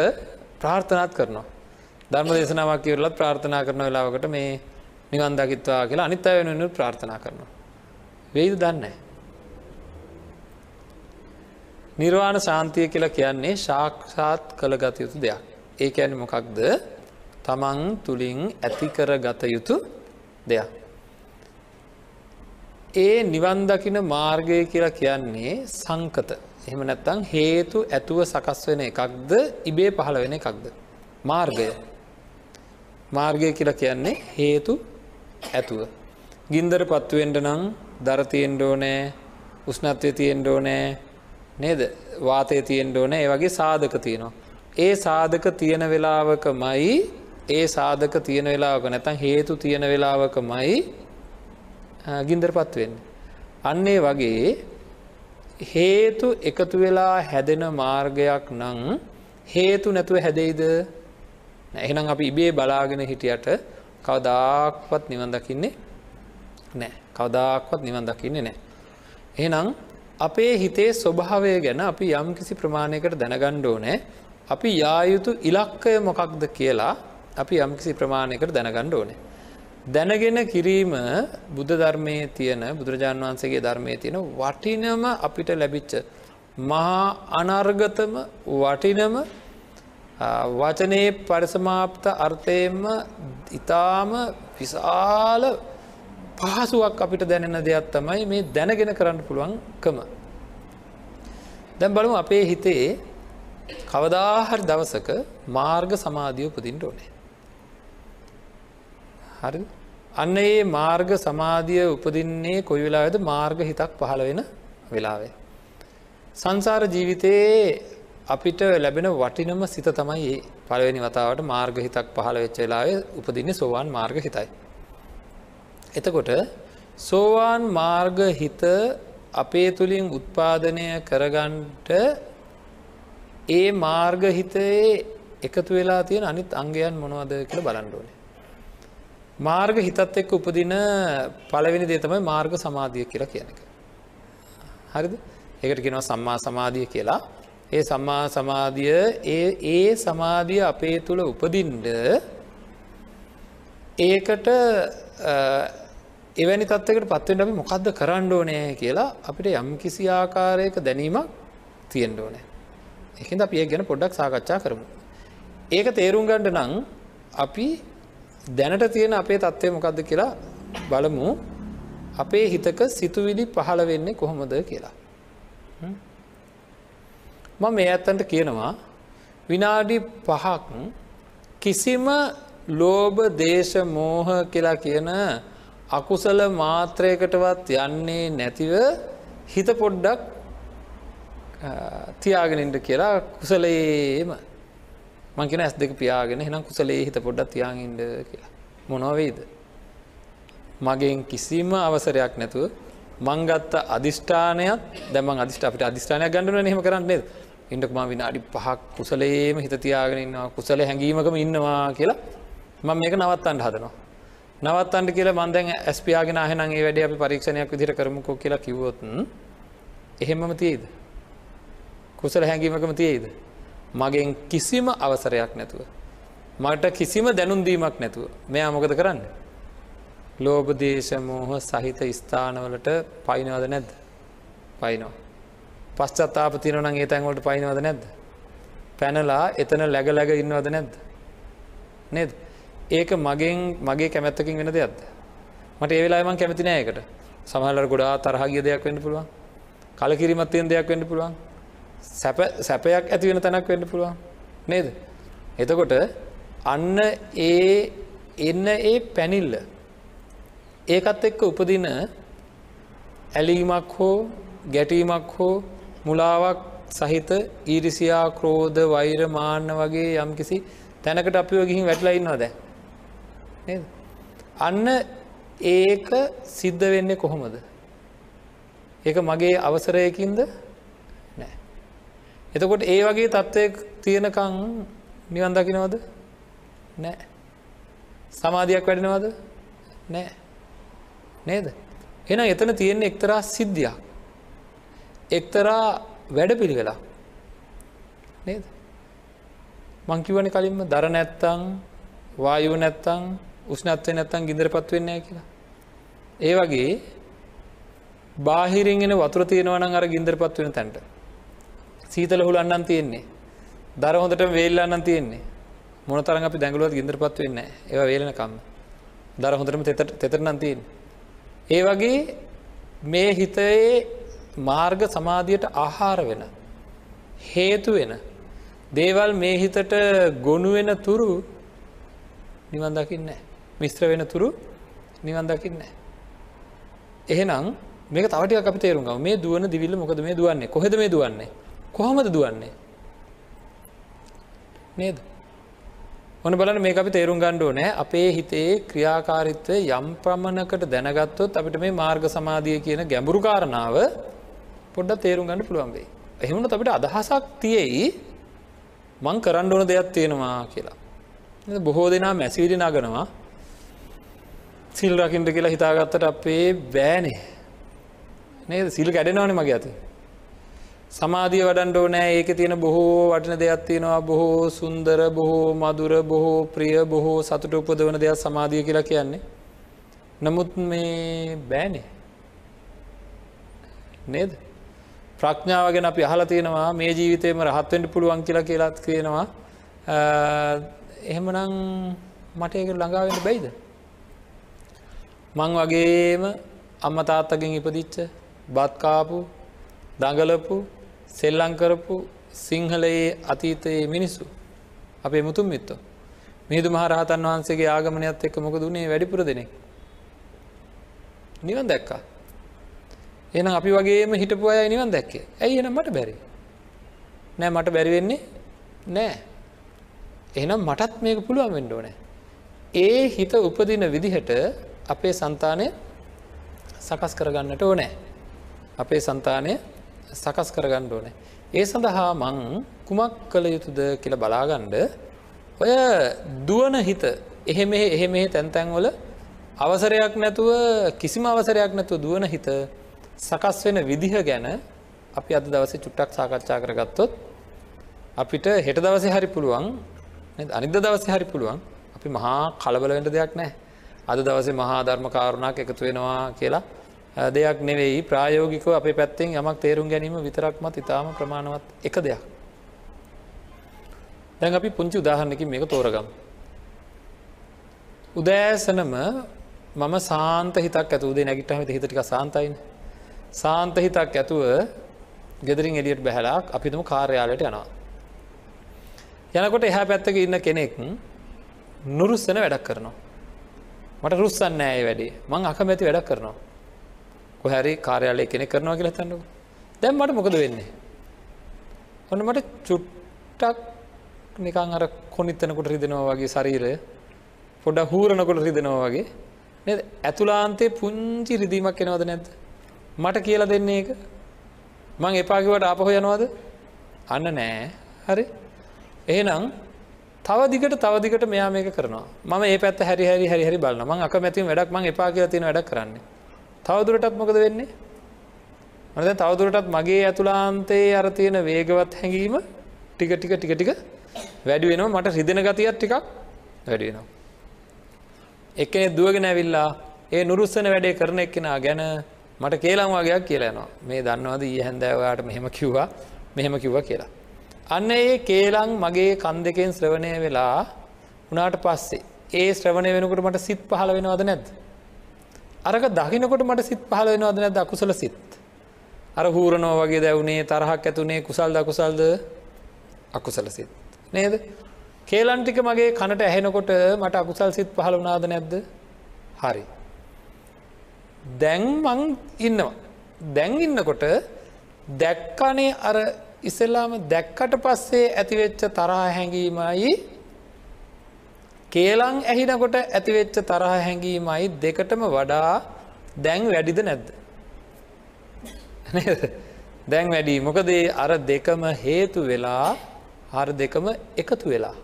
ප්‍රාර්ථනාත් කරනවා. ධර්ම දේශනාවක් කියවරලත් ප්‍රාර්ථනා කරන වෙලාවකට මේ නිවන් දකිත්වා කියලා අනිත් අය වෙනුවෙන් ප්‍රාර්ථනා කරනවා. වෙයිද දන්නේ. නිර්වාණ ශාන්තිය කියලා කියන්නේ ශාක්ෂාත් කළ ගත යුතු දෙයක්. ඒ ඇන මොකක්ද තමන් තුළින් ඇතිකර ගත යුතු දෙයක්. ඒ නිවන්දකින මාර්ගය කියලා කියන්නේ සංකත එහෙම නැත්තං හේතු ඇතුව සකස් වෙන එකක්ද ඉබේ පහළ වෙන එකක්ද. මාර්ගය මාර්ගය කියලා කියන්නේ හේතු ඇතුව. ගින්දර පත්තුවෙන්ට නං දරතියෙන්ඩෝ නෑ උස්නත්වය තියෙන්ඩෝ නෑ නේද වාතය තියෙන්ට ඕන ඒ වගේ සාධක තියෙනවා. ඒ සාධක තියෙන වෙලාවක මයි ඒ සාධක තියෙන වෙලාවක නැතන් හේතු තියෙන වෙලාවක මයි ගින්දර පත්වෙන්න. අන්නේ වගේ හේතු එකතු වෙලා හැදෙන මාර්ගයක් නං හේතු නැතුව හැදෙයිද එහෙනම් අපි ඉබේ බලාගෙන හිටියට කවදාක්වත් නිවන් දකින්නේ නෑ කවදාක්වත් නිවන් දකින්නේ නෑ. එහෙනම් අපේ හිතේ ස්වභාවය ගැන අපි යම් කිසි ප්‍රමාණයකට දැනගණ්ඩෝ නෑ අපි යායුතු ඉලක්කය මොකක්ද කියලා අපි යම්කිසි ප්‍රමාණයකට දැනගණ්ඩ ඕනේ. දැනගෙන කිරීම බුද්ධ ධර්මය තියෙන බුදුරජාණන් වහන්සේගේ ධර්මය තියෙන වටිනම අපිට ලැබිච්ච මහා අනර්ගතම වටිනම වචනයේ පරිසමාප්ත අර්ථයෙන්ම ඉතාම විශාල පහසුවක් අපිට දැනෙන දෙයක් තමයි මේ දැනගෙන කරන්න පුළුවන්කම. දැම් බලමු අපේ හිතේ කවදාහරි දවසක මාර්ග සමාධිය උපදින්ට ඕනේ. හරි අන්න ඒ මාර්ග සමාධිය උපදින්නේ කොයි වෙලාද මාර්ග හිතක් පහළ වෙන වෙලාවේ. සංසාර ජීවිතයේ අපිට ලැබෙන වටිනම සිත තමයි ඒ පළවෙනි වතාවට මාර්ග හිතක් පහළ වෙච්ච වෙලාවේ උපදින්නේ සෝවාන් මාර්ග හිතයි. එතකොට සෝවාන් මාර්ග හිත අපේ තුළින් උත්පාදනය කරගන්ට ඒ මාර්ග හිතයේ එකතු වෙලා තියෙන අනිත් අංගයන් මොනවද කියල බලන්ඩෝනේ. මාර්ග හිතත් එක්ක උපදින පළවෙනි දේ තමයි මාර්ග සමාධිය කියලා කියන එක. හරිද එකට කෙනවා සම්මා සමාධිය කියලා ඒ සම්මා සමාධිය ඒ ඒ සමාධිය අපේ තුළ උපදින්ඩ ඒකට එවැනි තත්වකට පත්වෙන් අපි මොකක්ද කරන්න ඕනෑ කියලා අපිට යම් කිසි ආකාරයක දැනීමක් තියෙන්ඩ ඕනෑ එකද අපි ඒ ගැන පොඩ්ඩක් සාකච්ඡා කරමු. ඒක තේරුම් ගණ්ඩ නං අපි දැනට තියෙන අපේ තත්ත්වය මොකක්ද කියලා බලමු අපේ හිතක සිතුවිලි පහළ වෙන්නේ කොහොමද කියලා. මම මේ ඇත්තන්ට කියනවා විනාඩි පහක් කිසිම ලෝභ දේශ මෝහ කියලා කියන අකුසල මාත්‍රයකටවත් යන්නේ නැතිව හිත පොඩ්ඩක් තියාගෙනට කියලා කුසලයේම මංකෙන ඇස් දෙක පියාගෙන හෙනම් කුසලේ හිත පොඩ්ඩක් තියාගින්ඩ කියලා මොනොවේද මගෙන් කිසිම අවසරයක් නැතුව මංගත්ත අධිෂ්ඨානයක් දැම අධිෂ්ට අපට අධිෂ්ඨානයක් ගන්නන හෙම කරන්නේ ඉන්ටක්ම විනාඩි පහක් කුසලේම හිතතියාගෙන ඉන්නවා කුසල හැඟීමකම ඉන්නවා කියලා මං මේක නවත්තන්ට හදනවා. නවත්තන්ට කියල මන්දැන් ඇස්පියාගෙන හනගේ වැඩ අපි පරීක්ෂණයක් විදිර කරමුකෝ කියලා කිවොත්න් එහෙමම තියේද. කුසල හැඟීමකම තියේද. මගෙන් කිසිම අවසරයක් නැතුව. මට කිසිම දැනුන්දීමක් නැතුව මෙයා මොකද කරන්න. ලෝබදේශමෝහ සහිත ස්ථානවලට පයිනවද නැද්ද පයිනෝ. පශ්චත්තාප තිනවන ඒ තැන්වලට පයිනවද නැද්ද. පැනලා එතන läග läග ඉන්නවද නැද්ද. නේද. ඒක මගෙන් මගේ කැමැත්තකින් වෙන දෙයක්ද. මට ඒවෙලාම කැමති නෑකට සමහලට ගොඩා තරහගිය දෙයක් වෙන්න පුළුවන් කලකිරිමත්වයෙන් දෙයක් වෙන්න පුළුවන් සැප සැපයක් ඇති වෙන තැනක් වෙන්න පුළුවන්. නේද. එතකොට අන්න ඒ එන්න ඒ පැනිල්ල. ඒකත් එක්ක උපදින ඇලීමක් හෝ ගැටීමක් හෝ මුලාවක් සහිත ඊරිසියා ක්‍රෝධ වෛර මාන්න වගේ යම් කිසි තැනකට අපිව ගිහින් වැටලා ඉන්නවා දැ අන්න ඒක සිද්ධ වෙන්නේ කොහොමද? ඒක මගේ අවසරයකින්ද? නෑ එතකොට ඒ වගේ තත්ත්වය තියෙනකං නිවන් දකිනවද නෑ. සමාධයක් වැඩෙනවද? නෑ. නේද? එන එතන තියෙන්නේ එක්තරා සිද්ධියක්. එක්තරා වැඩ පිළිවෙලා නේද මංකිවන කලින්ම දර නැත්තං වායුව නැත්තං උස්නත්වය නැත්තං ගිදර පත්වෙන්නේ කියලා. ඒ වගේ බාහිරෙන්ගෙන වතුර තියෙනවන අර ගින්දර පත්වෙන තැන්ට. සීතල හුලන්නන් තියෙන්නේ. දර හොඳට වේල්ලන්න තියෙන්නේ. මොන තරන් අපි දැඟලුවත් ගින්දර පත්වෙන්න ඒ වේලනකම් දර හොඳටම තෙතරනන් තියන්නේ. ඒ වගේ මේ හිතයේ මාර්ග සමාධියට ආහාර වෙන හේතු වෙන දේවල් මේ හිතට ගොුණු වෙන තුරු නිවන් දකින්න මිස්ත්‍ර වෙන තුරු නිවන් දකින්න එහෙනම් මේක තවටිය අපි තේරුම් මේ දුවන දිවිල්ල මොකද මේ දුවන්නේ? කොහෙද මේ දුවන්නේ? කොහොමද දුවන්නේ? නේද? ඔන බලන මේ අපි තේරුම් ගණ්ඩෝ නෑ අපේ හිතේ ක්‍රියාකාරිත්වය යම් ප්‍රමණකට දැනගත්තොත් අපිට මේ මාර්ග සමාධිය කියන ගැඹුරු කාරණාව පොඩ්ඩ තේරුම් ගන්න පුළුවන්ගේ. එහෙමුණ අපිට අදහසක් තියෙයි මං කරන්න ඕන දෙයක් තියෙනවා කියලා. බොහෝ දෙනා මැසිවිලි නගනවා. සිල් රකින්ට කියලා හිතාගත්තට අපේ බෑනේ. නේද? සිල් කැඩෙනවාන මගේ ඇති සමාධිය වඩන්ඩ නෑ ඒක තියෙන බොහෝ වටින දෙයක් තියෙනවා බොහෝ සුන්දර බොහෝ මදුර බොහෝ ප්‍රිය බොහෝ සතුට උපදවන දෙයක් සමාධිය කියලා කියන්නේ. නමුත් මේ බෑනේ නේද. ප්‍රඥාව ගැන අපි අහලා තියෙනවා මේ ජීවිතයම රහත්වෙන්ට පුළුවන් කියලා කියලාත් කියනවා එහෙමනං මට ඒක ළඟාවෙන්න බැයිද. මං වගේම අම්ම තාත්තගෙන් ඉපදිච්ච බත්කාපු දඟලපු සෙල්ලං කරපු සිංහලයේ අතීතයේ මිනිස්සු අපේ මුතුන් මිත්තෝ. මිහිදු මහරහතන් වහන්සේගේ ආගමනයත් එක්ක මොක දුන්නේ වැඩිපුර දෙනෙක්. නිවන් දැක්කා. එනම් අපි වගේම හිටපු අය නිවන් දැක්කේ. ඇයි එනම් මට බැරි? නෑ මට බැරිවෙන්නේ නෑ. එනම් මටත් මේක පුළුවන් වෙන්ඩෝ නෑ ඒ හිත උපදින විදිහට අපේ సంతානය සකස් කරගන්නට ඕනෑ. අපේ సంతානය සකස් කරගන්න ඕනෑ. ඒ සඳහා මං කුමක් කළ යුතුද කියල බලාගණ්ඩ ඔය දුවන හිත එහෙම එහෙම තැන්තැන්වල අවසරයක් නැතුව කිසිම අවසරයක් නැතුව දුවන හිත සකස් වෙන විදිහ ගැන අපි අද දවසේ චුට්ටක් සාකච්ඡා කරගත්තොත් අපිට හෙට දවසේ හරි පුළුවන් අනිද දවසේ හරි පුළුවන් අපි මහා කලබල වෙන්ට දෙයක් නෑ අද දවසේ මහා ධර්ම කාරුණක් එකතු වෙනවා කියලා දෙයක් නෙවෙයි ප්‍රායෝගිකව අපේ පැත්තෙන් යමක් තේරුම් ගැනීම විතරක්මත් ඉතාම ප්‍රමාණවත් එක දෙයක්. දැන් අපි පුංචි උදාහරණකින් මේක තෝරගම්. උදෑසනම මම සාන්ත හිතක් ඇතුදේ නැගිටහම හිතටික සාන්තයින්. සාන්ත හිතක් ඇතුව ගෙදරින් එලියට බැහලාක් අපිතුම කාර්යාලයට යනවා. යනකොට එහා පැත්තක ඉන්න කෙනෙක් නුරුස්සන වැඩක් කරනවා. මට රුස්සන්න ඇය වැඩේ මං අකමැති වැඩක් කරනවා. කොහැරි කාර්යාලය කෙනෙ කරනවා කියලා තන්නක දැම් මට මොකද වෙන්නේ. ඔන්න මට චුට්ටක් නිකං අර කොනිත්තනකොට රිදෙනවා වගේ ශරීරය පොඩ හූරණකොට රිදෙනවා වගේ. නද? ඇතුලාන්තේ පුංචි රිදීමක් එනවද නැද්ද. මට කියලා දෙන්නේ එක මං එපාකිවට ආපහො යනවාද? අන්න නෑ. හරි. එහෙනම් තවදිකට තවදිකට මෙයා මේක කරනවා. ම ඒ පැත් හැරි හැරි හරි හරි බලන්න මං අකමැති වැඩක් මං එපා කියලා තියෙන වැඩක් කරන්නේ. තවදුරටත් මොකද වෙන්නේ මද තවදුරටත් මගේ ඇතුලාන්තයේ අර තියෙන වේගවත් හැඟීම ටික ටික ටික ටික වැඩි වෙනවා මට රිදෙන ගතියත් ටිකක් වැඩි වෙනවා එක්කෙනෙ දුවගෙන ඇවිල්ලා ඒ නුරුස්සන වැඩේ කරන එක්කෙනා ගැන මට කේලම් වගේයක් කියලානවා මේ දන්නවද ඊ හැන්දෑවයාට මෙහෙම කිව්වා මෙහෙම කිව්ව කියලා. අන්න ඒ කේලං මගේ කන් දෙකෙන් ශ්‍රවණය වෙලා උනාට පස්සේ ඒ ශ්‍රවණය වෙනකට මට සිත් පහල වෙනවද නැද්ද. අරක දකිනකොට මට සිත් පහල වෙනවද නැද අකුසල සිත්. අර හූරනෝ වගේ දැවුණේ තරහක් ඇතුනේ කුසල් දකුසල්ද අකුසල සිත්. නේද කේලන්ටික මගේ කනට ඇහෙනකොට මට අකුසල් සිත් පහළ වනාද නැද්ද හරි. දැන් මං ඉන්නවා. දැන් ඉන්නකොට දැක්කනේ අර ඉස්සෙල්ලාම දැක්කට පස්සේ ඇතිවෙච්ච තරහ හැඟීමයි කේලං ඇහිනකොට ඇතිවෙච්ච තරහ හැඟීමයි දෙකටම වඩා දැන් වැඩිද නැද්ද. දැන් වැඩි මොකදේ අර දෙකම හේතු වෙලා හර දෙකම එකතු වෙලා.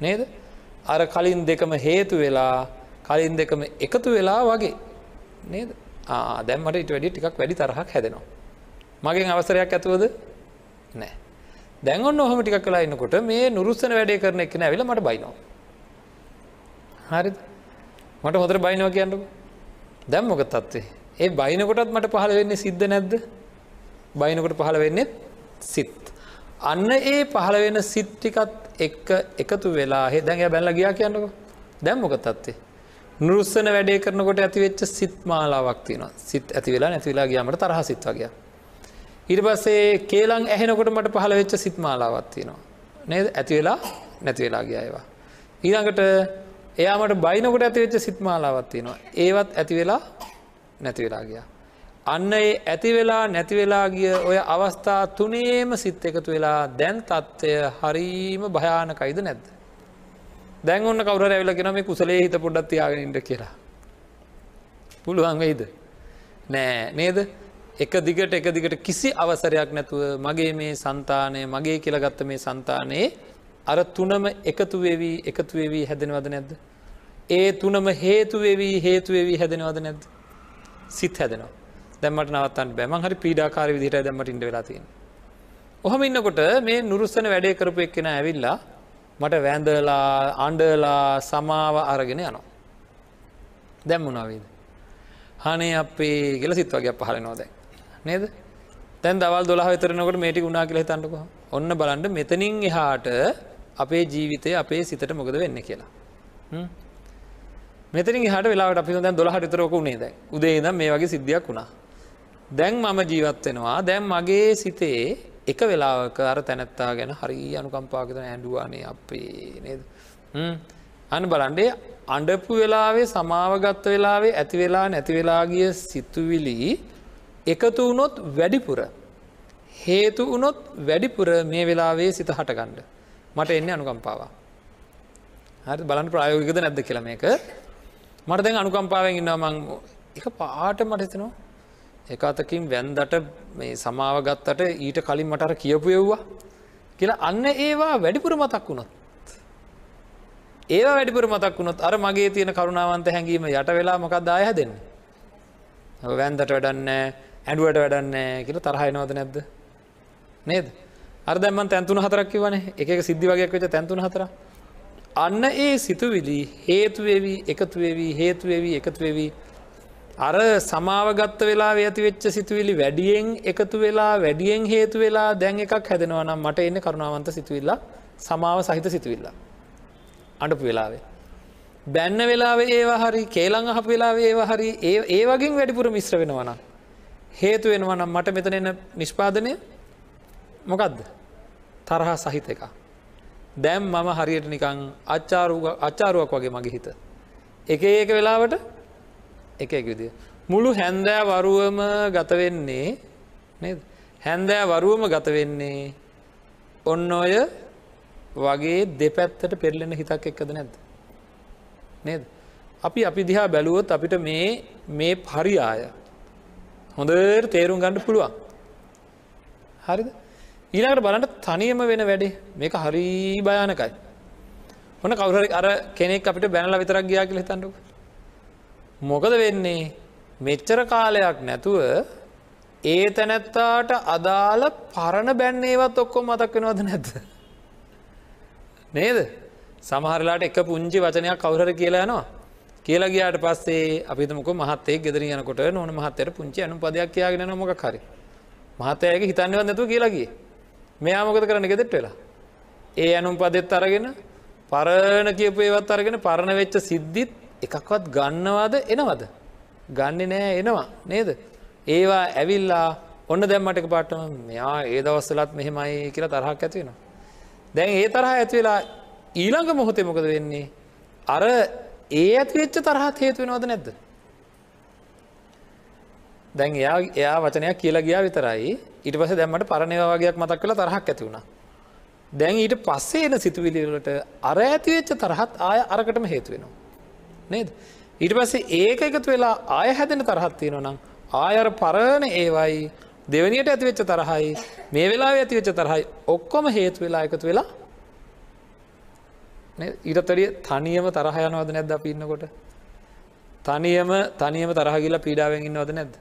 නේද අර කලින් දෙකම හේතු වෙලා කලින් දෙකම එකතු වෙලා වගේ නේද දැම්මට ඉට වැඩි ටිකක් වැඩි තරහක් හැදෙනවා. මගෙන් අවසරයක් ඇතුවද නෑ දැන්ගොන්න ඔහම ටික් කලා ඉන්නකොට මේ නුරුස්සන වැඩේ කරන එකන ඇවිල මට බයිනවා. හරි මට හොතර බයිනව කියන්නක දැම් මොක තත්වේ ඒ බයිනකොටත් මට පහළ වෙන්නේ සිද්ධ නැද්ද බයිනකොට පහළ වෙන්නෙත් සිත්. අන්න ඒ පහළ වෙන සිත්ටිකත් එක්ක එකතු වෙලා හෙ දැන් බැල්ල ගියා කියන්නක දැම්මොක තත්වේ. නුරුස්සන වැඩේ කරනකොට ඇතිවෙච්ච සිත් මාලාවක් තියනවා සිත් ඇති වෙලා නැතිවෙලා ගියාමට තරහ සිත් වගේ. ඉට පස්සේ කේලං ඇහෙනකොට මට පහළ වෙච්ච සිත් මාලාවත් තියෙනවා. නේද ඇති වෙලා නැති වෙලා ගියයවා. ඊළඟට එයාමට බයිනකොට ඇතිවෙච්ච සිත් මාලාවත් තියෙනවා ඒවත් ඇති වෙලා නැති වෙලා ගියා. අන්න ඒ ඇති වෙලා නැති වෙලා ගිය ඔය අවස්ථා තුනේම සිත් එකතු වෙලා දැන් තත්ත්වය හරීම භයානකයිද නැද්ද. දැන් ඔන්න කවර ඇවිලගෙන මේ කුසලේ හිත පොඩ්ඩත් තියාගෙනට කියලා. පුළුවන් වෙයිද. නෑ නේද එක දිගට එක දිගට කිසි අවසරයක් නැතුව මගේ මේ සන්තානය මගේ කියලගත්ත මේ සන්තානයේ අර තුනම එකතු වෙවී එකතු වෙවී හැදෙනවද නැද්ද. ඒ තුනම හේතුවෙවී හේතුවෙවී හැදෙනවද නැද්ද. සිත් හැදෙනවා. දැමට නවත්තන් බැම හරි පීඩාකාර විදිට දැමට ඉඩ වෙලාතින්. ඔහම ඉන්නකොට මේ නුරුස්සන වැඩේ කරපු එක්කෙන ඇවිල්ලා මට වැෑන්දලා අන්ඩලා සමාව අරගෙන යනවා. දැම්මුණාවීද. හනේ අපේ ගෙල සිත් වගේ පහල නොදැ. නේද තැන් දවල් දොලා විතරනකට මේටි ගුණා කියල තන්නක ඔන්න බලන්ඩ මෙතනින් එහාට අපේ ජීවිතය අපේ සිතට මොකද වෙන්න කියලා. මෙතරින් හට වෙලාට අපි දැන් දොලහට තරක උනේ. දැ උදේ දම් මේ වගේ සිද්ධියක් වුණා. දැන් මම ජීවත්වෙනවා දැන් මගේ සිතේ එක වෙලාවක අර තැනැත්තා ගැන හරි අනුකම්පාගත ඇඩුවානේ අපේ නේද. අන බලන්ඩේ අඩපු වෙලාවේ සමාවගත්ත වෙලාවේ ඇති වෙලා නැති වෙලාගිය සිතුවිලි එකතු වුණොත් වැඩිපුර. හේතු වුණොත් වැඩිපුර මේ වෙලාවේ සිත හටගණ්ඩ මට එන්න අනුකම්පාවා හරි බලන් ප්‍රයෝගිකද නැද්ද කියලම එක මට දැන් අනුකම්පාවෙන් ඉන්නවා මං එක පාට මටතනවා එක අතකින් වැන්දට මේ සමාව ගත්තට ඊට කලින් මටර කියපු එව්වා කියලා අන්න ඒවා වැඩිපුර මතක් වුණොත්. ඒවා වැඩිපුර මතක් වුණොත් අර මගේ තියෙන කරුණාවන්ත හැඟීම යට වෙලා මොකක් දාය දෙන්න වැන්දට වැඩන්න ඇඩුවට වැඩන්න කියල තරහයනවද නැද්ද? නේද? අර්දැමන් තැන්තුන හතරක් වන එක සිද්ධි වගේක් වෙච තැන්තුන හතර අන්න ඒ සිතුවිලි හේතුවේවී එකතුවේවී හේතුවේවී එකතුවේවී අර සමාවගත්ත වෙලා ඇතිවෙච්ච සිතුවිලි වැඩියෙන් එකතු වෙලා වැඩියෙන් හේතු වෙලා දැන් එකක් හැදෙනවා නම් මට එන්න කරුණාවන්ත සිතුවිල්ලා සමාව සහිත සිතුවිල්ලා අඩපු වෙලාවේ. බැන්න වෙලාවේ ඒවා හරි කේලං අහපු වෙලාවේ ඒවා හරි ඒ ඒ වගින් වැඩිපුර මිශ්‍ර වෙනවන. හේතු වෙනවනම් මට මෙතන එන්න නිෂ්පාදනය මොකක්ද තරහ සහිත එක. දැම් මම හරියට නිකං අච්චාරු අච්චාරුවක් වගේ මගේ හිත. එක ඒක වෙලාවට එක එක විදිය. මුළු හැන්දෑ වරුවම ගතවෙන්නේ නේද හැන්දෑ වරුවම ගතවෙන්නේ ඔන්න ඔය වගේ දෙපැත්තට පෙරලෙන හිතක් එක්කද නැද්ද. නේද. අපි අපි දිහා බැලුවොත් අපිට මේ මේ පරියාය හොඳර තේරුම් ගණඩ පුළුවන්. හරිද ඊළඟට බලට තනියම වෙන වැඩේ මේක හරි භයානකයි. හොන කවුර අර කෙනෙක් අපිට බැනල විතරක් ගියා කියල තන්නු. මොකද වෙන්නේ මෙච්චර කාලයක් නැතුව ඒ තැනැත්තාට අදාළ පරණ බැන්නේවත් ඔක්කොම මතක් වෙනවද නැද්ද. නේද සමහරලාට එක පුංචි වචනයක් කවුහර කියලා යනවා කියලා ගියාට පස්සේ අපිතමක මහත්තේ ගෙදර යනකොට නොන මහත්තයට පුංචි අනු පදයක් කියයාගෙන මොක හරි මහත්තයගේ හිතන්නවත් නැතු කියලාගේ මෙයා මොකද කරන ගෙදෙට වෙලා? ඒ ඇනුම් පදෙත් අරගෙන පරණ කියපු ඒවත් අරගෙන පරණ වෙච්ච සිද්ධිත් එකක්වත් ගන්නවාද එනවද? ගන්න නෑ එනවා. නේද? ඒවා ඇවිල්ලා ඔන්න දැම්මටක පාටම මෙයා ඒ දවස්සලත් මෙහෙමයි කියලා තරහක් ඇතිවෙනවා දැන් ඒ තරහ ඇතිවෙලා ඊළඟ මොහොතේ මොකද වෙන්නේ? අර ඒ ඇතිවෙච්ච තරහත් හේතුවෙනවද නැද්ද? දැන් එයා එයා වචනයක් කියලා ගියා විතරයි. ඊට පස දැම්මට පරණයවාගේයක් මතක් කළ තරහක් ඇති වුණා. දැන් ඊට පස්සේ එන සිතුවිලිවලට අර ඇතිවෙච්ච තරහත් ආය අරකටම හේතුවෙනවා නේද? ඊට පස්සේ ඒක එකතු වෙලා ආය හැදෙන තරහත් තියෙනවා නම් ආයර පරණ ඒවයි දෙවනියට ඇතිවෙච්ච තරහයි මේ වෙලා ඇතිවෙච්ච තරහයි ඔක්කොම හේතු වෙලා එකතු වෙලා ඊටතරිය තනියම තරහයනවද නැද්ද අප ඉන්නකොට? තනියම තනියම තරහගිල පීඩාවෙන් ඉන්නවද නැද්ද?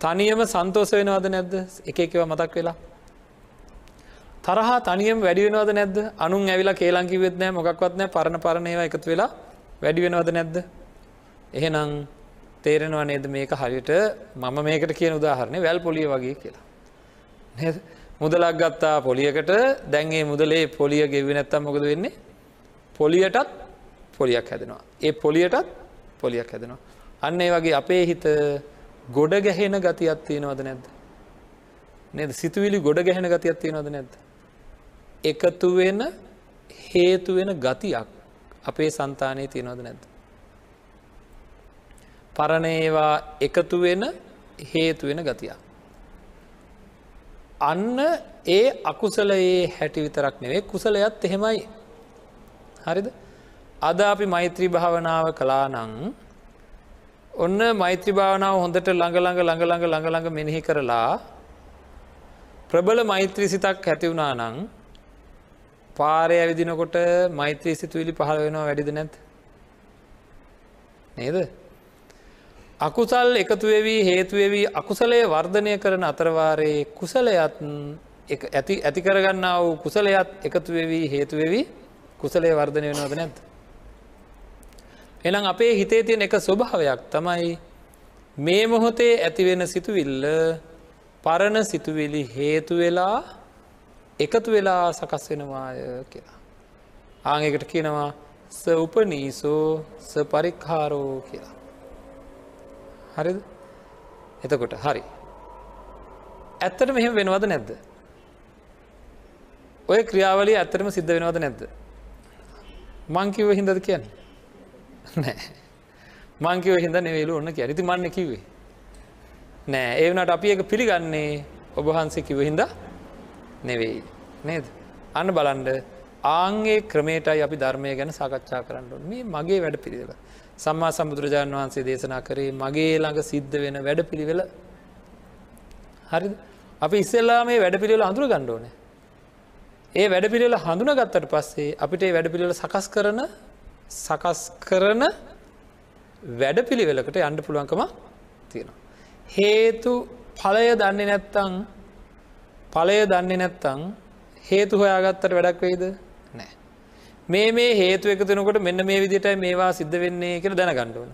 තනියම සන්තෝස වෙනවද නැද්ද? එක එකව මතක් වෙලා. තරහා තනියම වැඩි වෙනවද නැද්ද? අනුන් ඇවිලා කේලංකිවෙත් නෑ මොකක්වත් නෑ පරණ පරණයව එකතු වෙලා වැඩි වෙනවද නැද්ද? එහෙනම් තේරෙනවා නේද මේක හරියට? මම මේකට කියන උදාහරණය වැල් පොලිය වගේ කියලා. මුදලක් ගත්තා පොලියකට. දැන්ගේ මුදලේ පොලිය ගෙවි නැත්තම් මොකද වෙන්නේ? පොලියටත් පොලියක් හැදෙනවා. ඒ පොලියටත් පොලියක් හැදෙනවා. අන්න ඒ වගේ අපේ හිත ගොඩ ගැහෙන ගතියක් තියෙනවද නැද්ද නද සිතුවිලි ගොඩ ගැහෙන ගතියක් තියෙනවද නැද්ද එකතු වෙන හේතු වෙන ගතියක් අපේ සන්තානයේ තියෙනවද නැද්ද පරණ ඒවා එකතු වෙන හේතු වෙන ගතිය. අන්න ඒ අකුසලයේ හැටි විතරක් නෙවේ කුසලයත් එහෙමයි. හරිද? අද අපි මෛත්‍රී භාවනාව කලා නං ඔන්න මෛත්‍රී භාවනාව හොඳට ළඟළඟ ළඟළඟ ළඟළඟ මෙනෙහි කරලා ප්‍රබල මෛත්‍රී සිතක් ඇතිවුණා නං පාරය ඇවිදිනකොට මෛත්‍රී සිතුවිලි පහළ වෙනවා වැඩිද නැත් නේද? අකුසල් එකතුවවී හේතුවවී අකුසලය වර්ධනය කරන අතරවාරයේ කුසලයත් ඇති ඇති කරගන්න වූ කුසලයත් එකතුවවී හේතුවවී කුසලය වර්ධනය වෙනවද නැත්. එනම් අපේ හිතේ තියෙන එක ස්වභාවයක් තමයි මේ මොහොතේ ඇතිවෙන සිතුවිල්ල පරණ සිතුවිලි හේතු වෙලා එකතු වෙලා සකස් වෙනවාය කියලා. ආංකට කියනවා ස උපනීසෝ ස පරික්හාරෝ කියලා. හරිද? එතකොට හරි. ඇත්තට මෙහෙම වෙනවද නැද්ද? ඔය ක්‍රියාවලිය ඇත්තරම සිද්ධ වෙනවද නැද්ද? මංකිව හිදද කියන්න? නෑ. මංකිව හිද නෙවේලු ඔන්න කිය ඇති මන්න කිවේ නෑ. ඒවනට අපි එක පිළිගන්නේ ඔබහන්සේ කිවහින්ද නෙවෙයි. නේද? අන්න බලන්ඩ ආංගේ ක්‍රමේටයි අපි ධර්මය ගැන සාකච්ඡා කරන්න මේ මගේ වැඩ පිළිවෙල සම්මා සම්බුදුරජාණන් වහන්සේ දේශනා කරේ මගේ ළඟ සිද්ධ වෙන වැඩ පිළිවෙල හරි අපි ඉස්සෙල්ලා මේ වැඩ පිළිවෙල අඳුර ගණ්ඩෝන ඒ වැඩ පිළිවෙල හඳුන ගත්තට පස්සේ අපිට වැඩ පිළිවෙල සකස් කරන සකස් කරන වැඩ පිළිවෙලකට අන්ඩ පුළුවන්කම තියෙනවා. හේතු පලය දන්නේ නැත්තං පලය දන්නේ නැත්තං හේතු හොයාගත්තට වැඩක් වෙයිද නෑ. මේ මේ හේතු එකතුනකොට මෙන්න මේ විදිට මේවා සිද්ධ වෙන්නේ කියල දැනගණ්ඩුවන.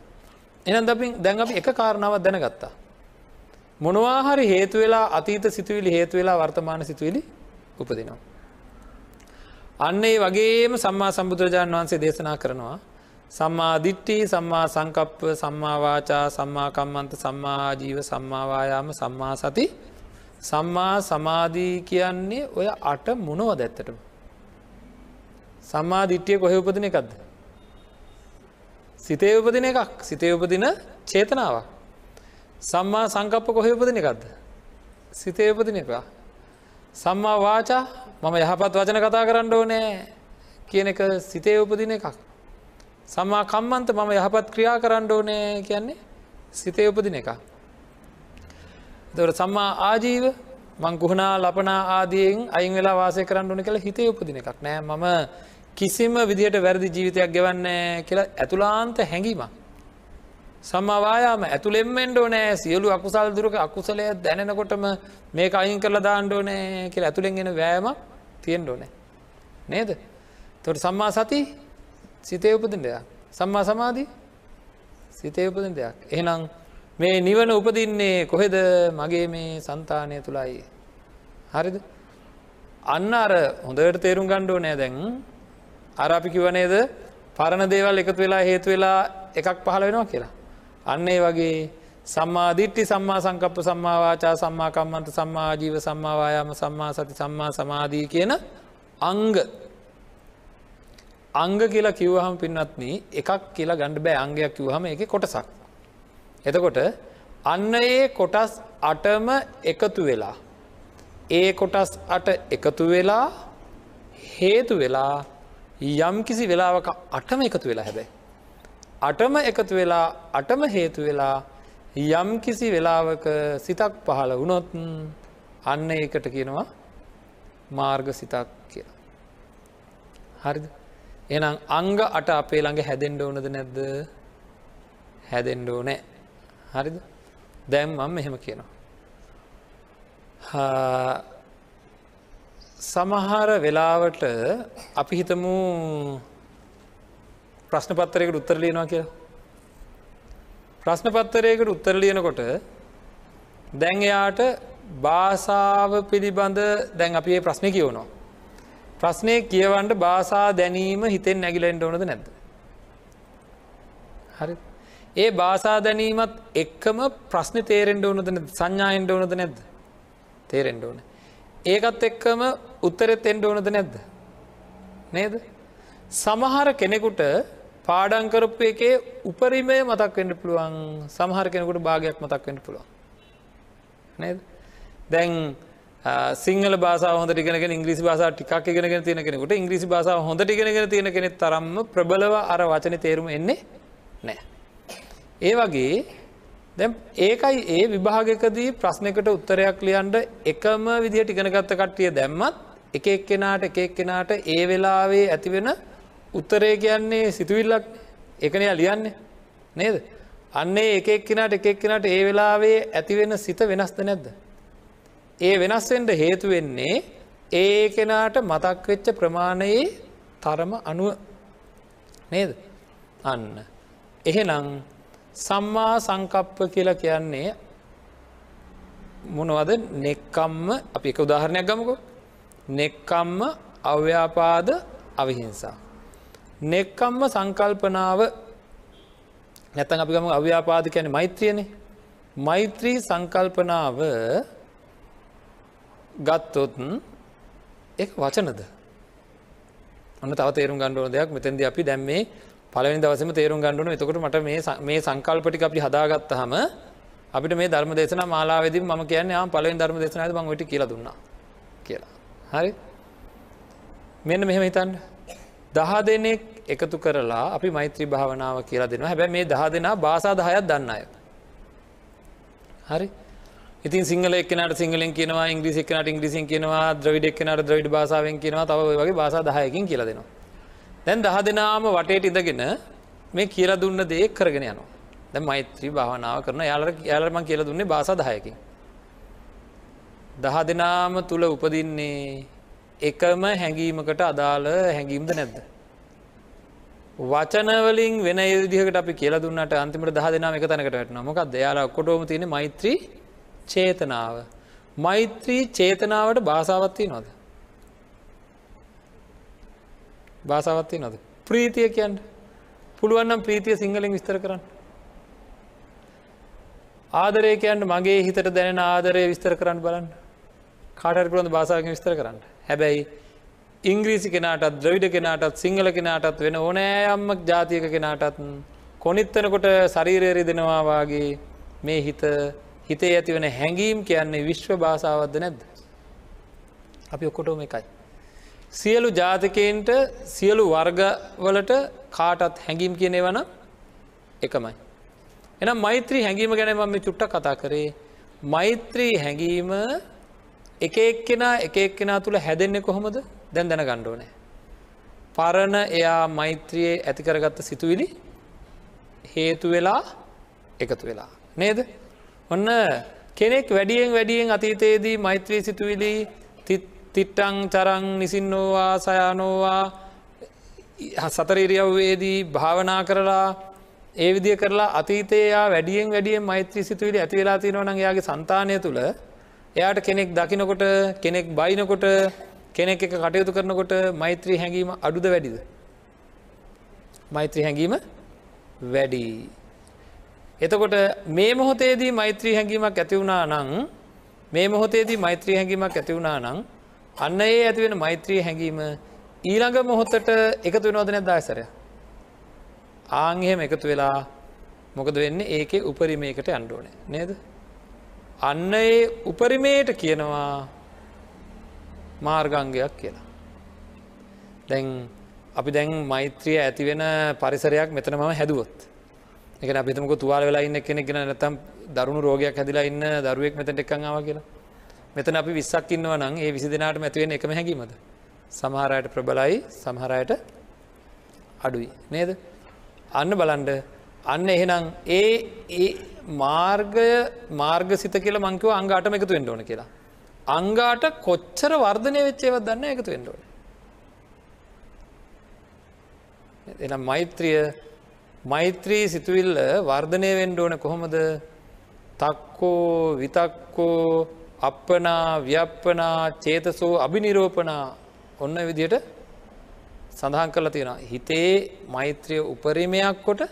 එනම් අපි දැන් අපි එක කාරණාවත් දැනගත්තා. මොනවාහරි හේතු වෙලා අතීත සිතුවිලි හේතු වෙලා වර්තමාන සිතුවිලි උපදිනවා. අන්න ඒ වගේම සම්මා සම්බුදුරජාණන් වහන්සේ දේශනා කරනවා සම්මා දිට්ටි සම්මා සංකප්ප සම්මාවාචා සම්මාකම්මන්ත සම්මාජීව සම්මාවායාම සම්මා සති සම්මා සමාධී කියන්නේ ඔය අට මොනව දැත්තටම. සම්මා දිට්ටිය කොහෙ උපදින එකක්ද. සිතේ උපදින එකක් සිතේ උපදින චේතනාවක්. සම්මා සංකප්ප කොහෙ උපදින එකක්ද. සිතේ උපදින එක. සම්මා වාචා මම යහපත් වචන කතා කරන්න ඕනෑ කියන එක සිතේ උපදින එකක්. සම්මා කම්මන්ත මම යහපත් ක්‍රියා කරන්න ඕනෑ කියන්නේ සිතේ උපදින එක. දොර සම්මා ආජීව මං ගුහනා ලපනා ආදියෙන් අයින් වෙලා වාසය කරන්න ඕන කළ හිතේ උපදින එකක් නෑ මම කිසිම විදිහට වැරදි ජීවිතයක් ගෙවන්න කියලා ඇතුලාන්ත හැඟීමක්. සම්මවායාම ඇතුළෙම්මෙන්ඩ නෑ සියලු අකුසල් දුරක අකුසලය දැනෙනකොටම මේක අයින් කරලා දාණ්ඩෝනෑ කියලා ඇතුළෙන්ගෙන වෑම තියෙන්ඩ ඕනෑ. නේද. තොට සම්මා සති සිතේ උපදින් දෙයක්. සම්මා සමාධී සිතේ උපදින් දෙයක්. එහෙනම් මේ නිවන උපදින්නේ කොහෙද මගේ මේ සන්තානය තුළයි. හරිද. අන්න අර හොඳට තේරුම් ගණ්ඩෝ නෑ දැන් අරාපි කිවනේද පරණ දේවල් එකතු වෙලා හේතු වෙලා එකක් පහළ වෙනවා කියලා. අන්න ඒ වගේ සම්මා දිට්ටි සම්මා සංකප්ප සම්මාවාචා සම්මාකම්මන්ත සම්මාජීව සම්මාවායාම සම්මා සති සම්මා සමාධී කියන අංග අංග කියලා කිව්වහම පින්නත්න එකක් කියලා ගණඩ බෑ අංගයක් කිව්හම එක කොටසක්. එතකොට අන්න ඒ කොටස් අටම එකතු වෙලා. ඒ කොටස් අට එකතු වෙලා හේතු වෙලා යම් කිසි වෙලාවක අටම එකතු වෙලා හැබැයි. අටම එකතු වෙලා අටම හේතු වෙලා යම් කිසි වෙලාවක සිතක් පහළ වුණොත් අන්න ඒකට කියනවා මාර්ග සිතක් කිය. හරිද. එනම් අංග අට අපේ ළඟ හැදෙන්ඩ ඕනද නැද්ද හැදෙන්ඩෝ නෑ හරිද දැම් මම එහෙම කියනවා. සමහර වෙලාවට අපි හිතමු ප්‍රශ්න පත්තරයකට උත්තර ලියනවා කියලා. ප්‍රශ්න පත්තරයකට උත්තර ලියනකොට දැන් එයාට භාසාාව පිළිබඳ දැන් අපේ ප්‍රශ්නය කියවනවා. ප්‍රශ්නය කියවන්ට භාසා දැනීම හිතෙන් නැගිලෙන්ට ඕනද නැද්ද. හරි ඒ භාසා දැනීමත් එක්කම ප්‍රශ්න තේරෙන්ට ඕනද සංඥායෙන්ට ඕනද නැද්ද තේරෙන්ට ඕන. ඒකත් එක්කම උත්තරෙත් එන්ඩ ඕනද නැද්ද. නේද. සමහර කෙනෙකුට පාඩංකරපු එකේ උපරිමය මතක් වෙන්ට පුළුවන් සමහර කෙනෙකුට භාගයක් මතක් වෙන්ට පුළුවන්. නේද. දැන් සිංහල බාස හොඳ ටිගෙන ඉංග්‍රිසි බාස ටිකක් ඉගෙනගෙන තියෙන කෙනෙකුට ඉංග්‍රිසි බාස හොඳ ටිගෙනගෙන තියෙන කෙනෙ තරම්ම ප්‍රබලව අර වචන තේරුම එන්නේ නෑ. ඒ වගේ දැ ඒකයි ඒ විභාගකදී ප්‍රශ්නකට උත්තරයක් ලියන්ට එකම විදිහට ඉගෙනගත්ත කට්ටිය දැම්මත් එක එක්කෙනාට එක එක්කෙනාට ඒ වෙලාවේ ඇතිවෙන උත්තරේ කියන්නේ සිතුවිල්ලක් එකනයා ලියන්නේ නේද. අන්නේ එක එක්කෙනට එක එක්කෙනට ඒ වෙලාවේ ඇතිවෙන සිත වෙනස්ද නැද්ද. ඒ වෙනස්වෙන්ට හේතුවෙන්නේ ඒ කෙනාට මතක් වෙච්ච ප්‍රමාණයේ තරම අනුව නේද. අන්න. එහෙනම් සම්මා සංකප්ප කියලා කියන්නේ මොනවද නෙක්කම්ම අපි එක උදාහරණයක් ගමකු නෙක්කම්ම අව්‍යාපාද අවිහිංසා. නෙක්කම්ම සංකල්පනාව. නැතන් අපි ගම අව්‍යාපාද කියන මෛත්‍රියනේ. මෛත්‍රී සංකල්පනාව ගත්තොත් එක වචනද? ඔන්න තව තේරුම් ගණ්ඩුවන දෙයක්. මෙතැද අපි දැම්මේ පලනි දවසම තේරුම් ගණඩුවන එතකොට මට මේ සංකල්පටි අපි හදාගත්ත හම අපිට මේ ධර්ම දේශන මාලාවෙද ම කියන්න යාම පලවෙන් ධර්ම දේශනද මට කියල දුන්නා. කියලා. හරි? මෙන්න මෙහෙම හිතන්න. දහ දෙනෙක් එකතු කරලා අපි මෛත්‍රී භාවනාව කියලා දෙනවා හැබැ මේ දහ දෙනා බාසා දහයත් දන්න අය. හරි ඉතින් සිංහල එක්නට සිංහලෙන් කියනවා ඉංග්‍රිසි එක්නට ඉංග්‍රිසින් කියනවා ද්‍රවිඩ එක්නට ද්‍රවිඩ භාසාාවෙන් කියනවා තව වගේ භාසා දහයකින් කියල දෙනවා. දැන් දහ දෙනාම වටේට ඉදගෙන මේ කියලා දුන්න දේ කරගෙන යනවා. ද මෛත්‍රී භාවනාව කරන යාලර යාලරම කියල දුන්නේ බාසා දහයකින්. දහ දෙනාම තුළ උපදින්නේ එකම හැඟීමකට අදාළ හැඟීම්ද නැද්ද. වචනවලින් වෙන යුදිහකට අපි කියල දුන්නට අන්තිමට දහ දෙනා එක තැනකට වැටන මොකක් දයාලා කොටෝම තියෙන මෛත්‍රී චේතනාව. මෛත්‍රී චේතනාවට භාසාවත්තිය නොද. භාසාවත්තිය නොද. ප්‍රීතිය කියන්න පුළුවන්නම් ප්‍රීතිය සිංහලෙන් විස්තර කරන්න. ආදරය කියන්න මගේ හිතට දැනෙන ආදරය විස්තර කරන්න බලන්න කාටර පුළොඳ භාසාාවෙන් විස්තර කරන්න හැබැයි ඉංග්‍රීසි කෙනාටත් ද්‍රවිඩ කෙනාටත් සිංහල කෙනාටත් වෙන ඕනෑයම්ම ජාතියක කෙනාටත් කොනිත්තනකොට ශරීරයරි දෙනවාවාගේ මේ හිත හිතේ ඇති වෙන හැඟීම් කියන්නේ විශ්ව භාසාවද්ද නැද්ද. අපි ඔක්කොටෝම එකයි. සියලු ජාතිකයන්ට සියලු වර්ගවලට කාටත් හැඟීම් කියනෙ වන එකමයි. එනම් මෛත්‍රී හැඟීම ගැන මම චුට්ට කතා කරේ මෛත්‍රී හැඟීම එක එක්කෙනා එක එක්කෙනා තුළ හැදෙන්නේ කොහොමද දැන් දැන ගණ්ඩෝනෑ. පරණ එයා මෛත්‍රියයේ ඇතිකරගත්ත සිතුවිලි හේතු වෙලා එකතු වෙලා. නේද? ඔන්න කෙනෙක් වැඩියෙන් වැඩියෙන් අතීතයේදී මෛත්‍රී සිතුවිලි තිට්ටං චරං නිසින්නෝවා සයානෝවා සතරීරියව්වේදී භාවනා කරලා ඒ විදිය කරලා අතීතයා වැඩියෙන් වැඩියෙන් මෛත්‍රී සිතුවිලි ඇති වෙලා තියෙනවන යාගේ සන්තානය තුළ එයාට කෙනෙක් දකිනකොට කෙනෙක් බයිනකොට කෙනෙක් එක කටයුතු කරනකොට මෛත්‍රී හැඟීම අඩුද වැඩිද. මෛත්‍රී හැඟීම වැඩි. එතකොට මේ මොහොතේදී මෛත්‍රී හැඟීමක් ඇතිවුණා නං මේ මොහොතේදී මෛත්‍රී හැඟීමක් ඇතිවුණා නං අන්න ඒ ඇතිවෙන මෛත්‍රී හැඟීම ඊළඟ මොහොතට එකතු වෙනවද නැද්දාසරය. ආංහෙම එකතු වෙලා මොකද වෙන්න ඒකේ උපරිමයකට අන්ඩෝන නේද. අන්න ඒ උපරිමයට කියනවා මාර්ගංගයක් කියලා. දැන් අපි දැන් මෛත්‍රිය ඇතිවෙන පරිසරයක් මෙතන මම හැදුවොත්. එක අපිතමක තුවාල වෙලා ඉන්න කෙනෙක් ගෙන නැතම් දරුණු රෝගයක් හැදිලා ඉන්න දරුවෙක් මෙතට එක්කංාව කියලා. මෙතන අපි විස්සක් ඉන්නවා නම් ඒ විසි දෙනාට ඇතිවෙන එකම හැකීමද. සමහරයට ප්‍රබලයි සමහරයට අඩුයි නේද. අන්න බලන්ඩ අන්න එහෙනම් ඒ ඒ මාර්ගය මාර්ග සිත කියල මංකව අංගාටම එකතු වෙන්න ඕන කියලා. අංගාට කොච්චර වර්ධනය වෙච්චේවත් දන්න එකතු වෙන්න ඕන. එනම් මෛත්‍රිය මෛත්‍රී සිතුවිල්ල වර්ධනය වෙන්ඩ ඕන කොහොමද තක්කෝ විතක්කෝ අපපනා ව්‍යප්පනා චේතසෝ අභිනිරෝපනා ඔන්න විදියට සඳහන් කරලා තියෙන හිතේ මෛත්‍රිය උපරිමයක් කොට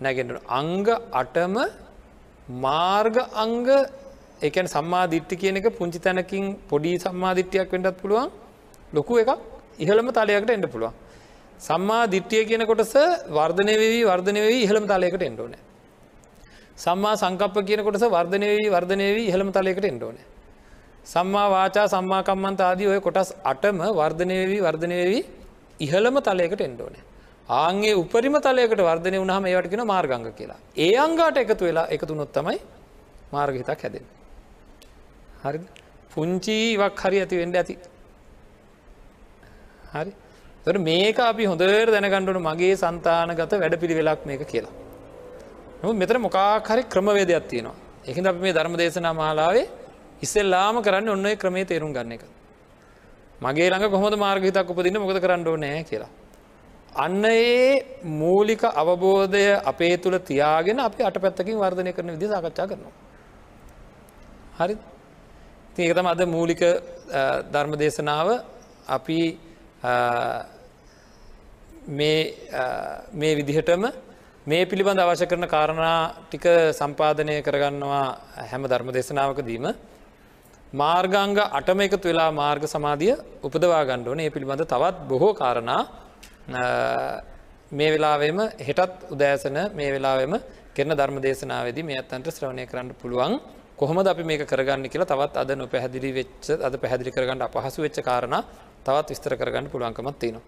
නැගෙන්ට අංග අටම මාර්ග අංග එකන් සම්මාධිට්ටි කියන එක පුංචි තැනකින් පොඩි සම්මාධිට්්‍යයක් වෙන්ටත් පුළුවන් ලොකු එකක් ඉහළම තලයකට එන්න පුළුවන්. සම්මා දිට්ටිය කියන කොටස වර්ධනය වී වර්ධනය වී ඉහළම තලයකට එන්ඩෝන. සම්මා සංකප්ප කියන කොටස වර්ධනය වී වර්ධනය වී ඉහළම තලයකට එන්ඩෝනේ. සම්මා වාචා සම්මාකම්මන්ත ආදී ඔය කොටස් අටම වර්ධනයවී වර්ධනයවී ඉහළම තලයකට එන්ඩෝන. ආන්ගේ උපරිම තලයකට වර්ධනය වුණහම ඒවටගෙන මාර්ගංග කියලා. ඒ අංගාට එකතු වෙලා එකතු නොත්තමයි මාර්ගහිතක් හැදෙන්. හරි පුංචීවක් හරි ඇති වෙන්ඩ ඇති. හරි තොට මේක අපි හොඳර දැනගණ්ඩුන මගේ සන්තානගත වැඩ පිළිවෙලක් මේක කියලා. මෙතර මොකාහරි ක්‍රමවේදයක් තියෙනවා. එහිද අපි මේ ධර්ම දේශනා මාලාවේ ඉස්සෙල්ලාම කරන්න ඔන්න ක්‍රමේ තේරුම් ගන්න එක. මගේ ළඟ කොහොද මාර්ගහිතක් උපදින්න මොකද කරන්න ඕනෑ කියලා. අන්න ඒ මූලික අවබෝධය අපේ තුළ තියාගෙන අපි අට පැත්තකින් වර්ධනය කරන විදි සාකච්ඡා කරනවා. හරි. ඒකතම අද මූලික ධර්ම දේශනාව අපි මේ විදිහටම මේ පිළිබඳ අවශ්‍ය කරන කාරණා ටික සම්පාධනය කරගන්නවා හැම ධර්ම දේශනාවක දීම මාර්ගංග අටම එකතු වෙලා මාර්ග සමාධිය උපදවා ගණ්ඩෝන ඒ පිළිබඳ තවත් බොහෝ කාරණා මේ වෙලාවෙම හෙටත් උදෑසන මේ වෙලාවෙම කරන ධර්ම දේශනාවේදී මේ අත්තන්ට ශ්‍රවණය කරන්න පුළුවන්. කොහොමද අපි මේක කරගන්න කියලා තවත් අද නොපැහැදිලි වෙච්ච අද පැහැදිලි කරගන්න අපහසු වෙච්ච කාරණා තවත් විස්තර කරගන්න පුළුවන්කමක් තියෙනවා.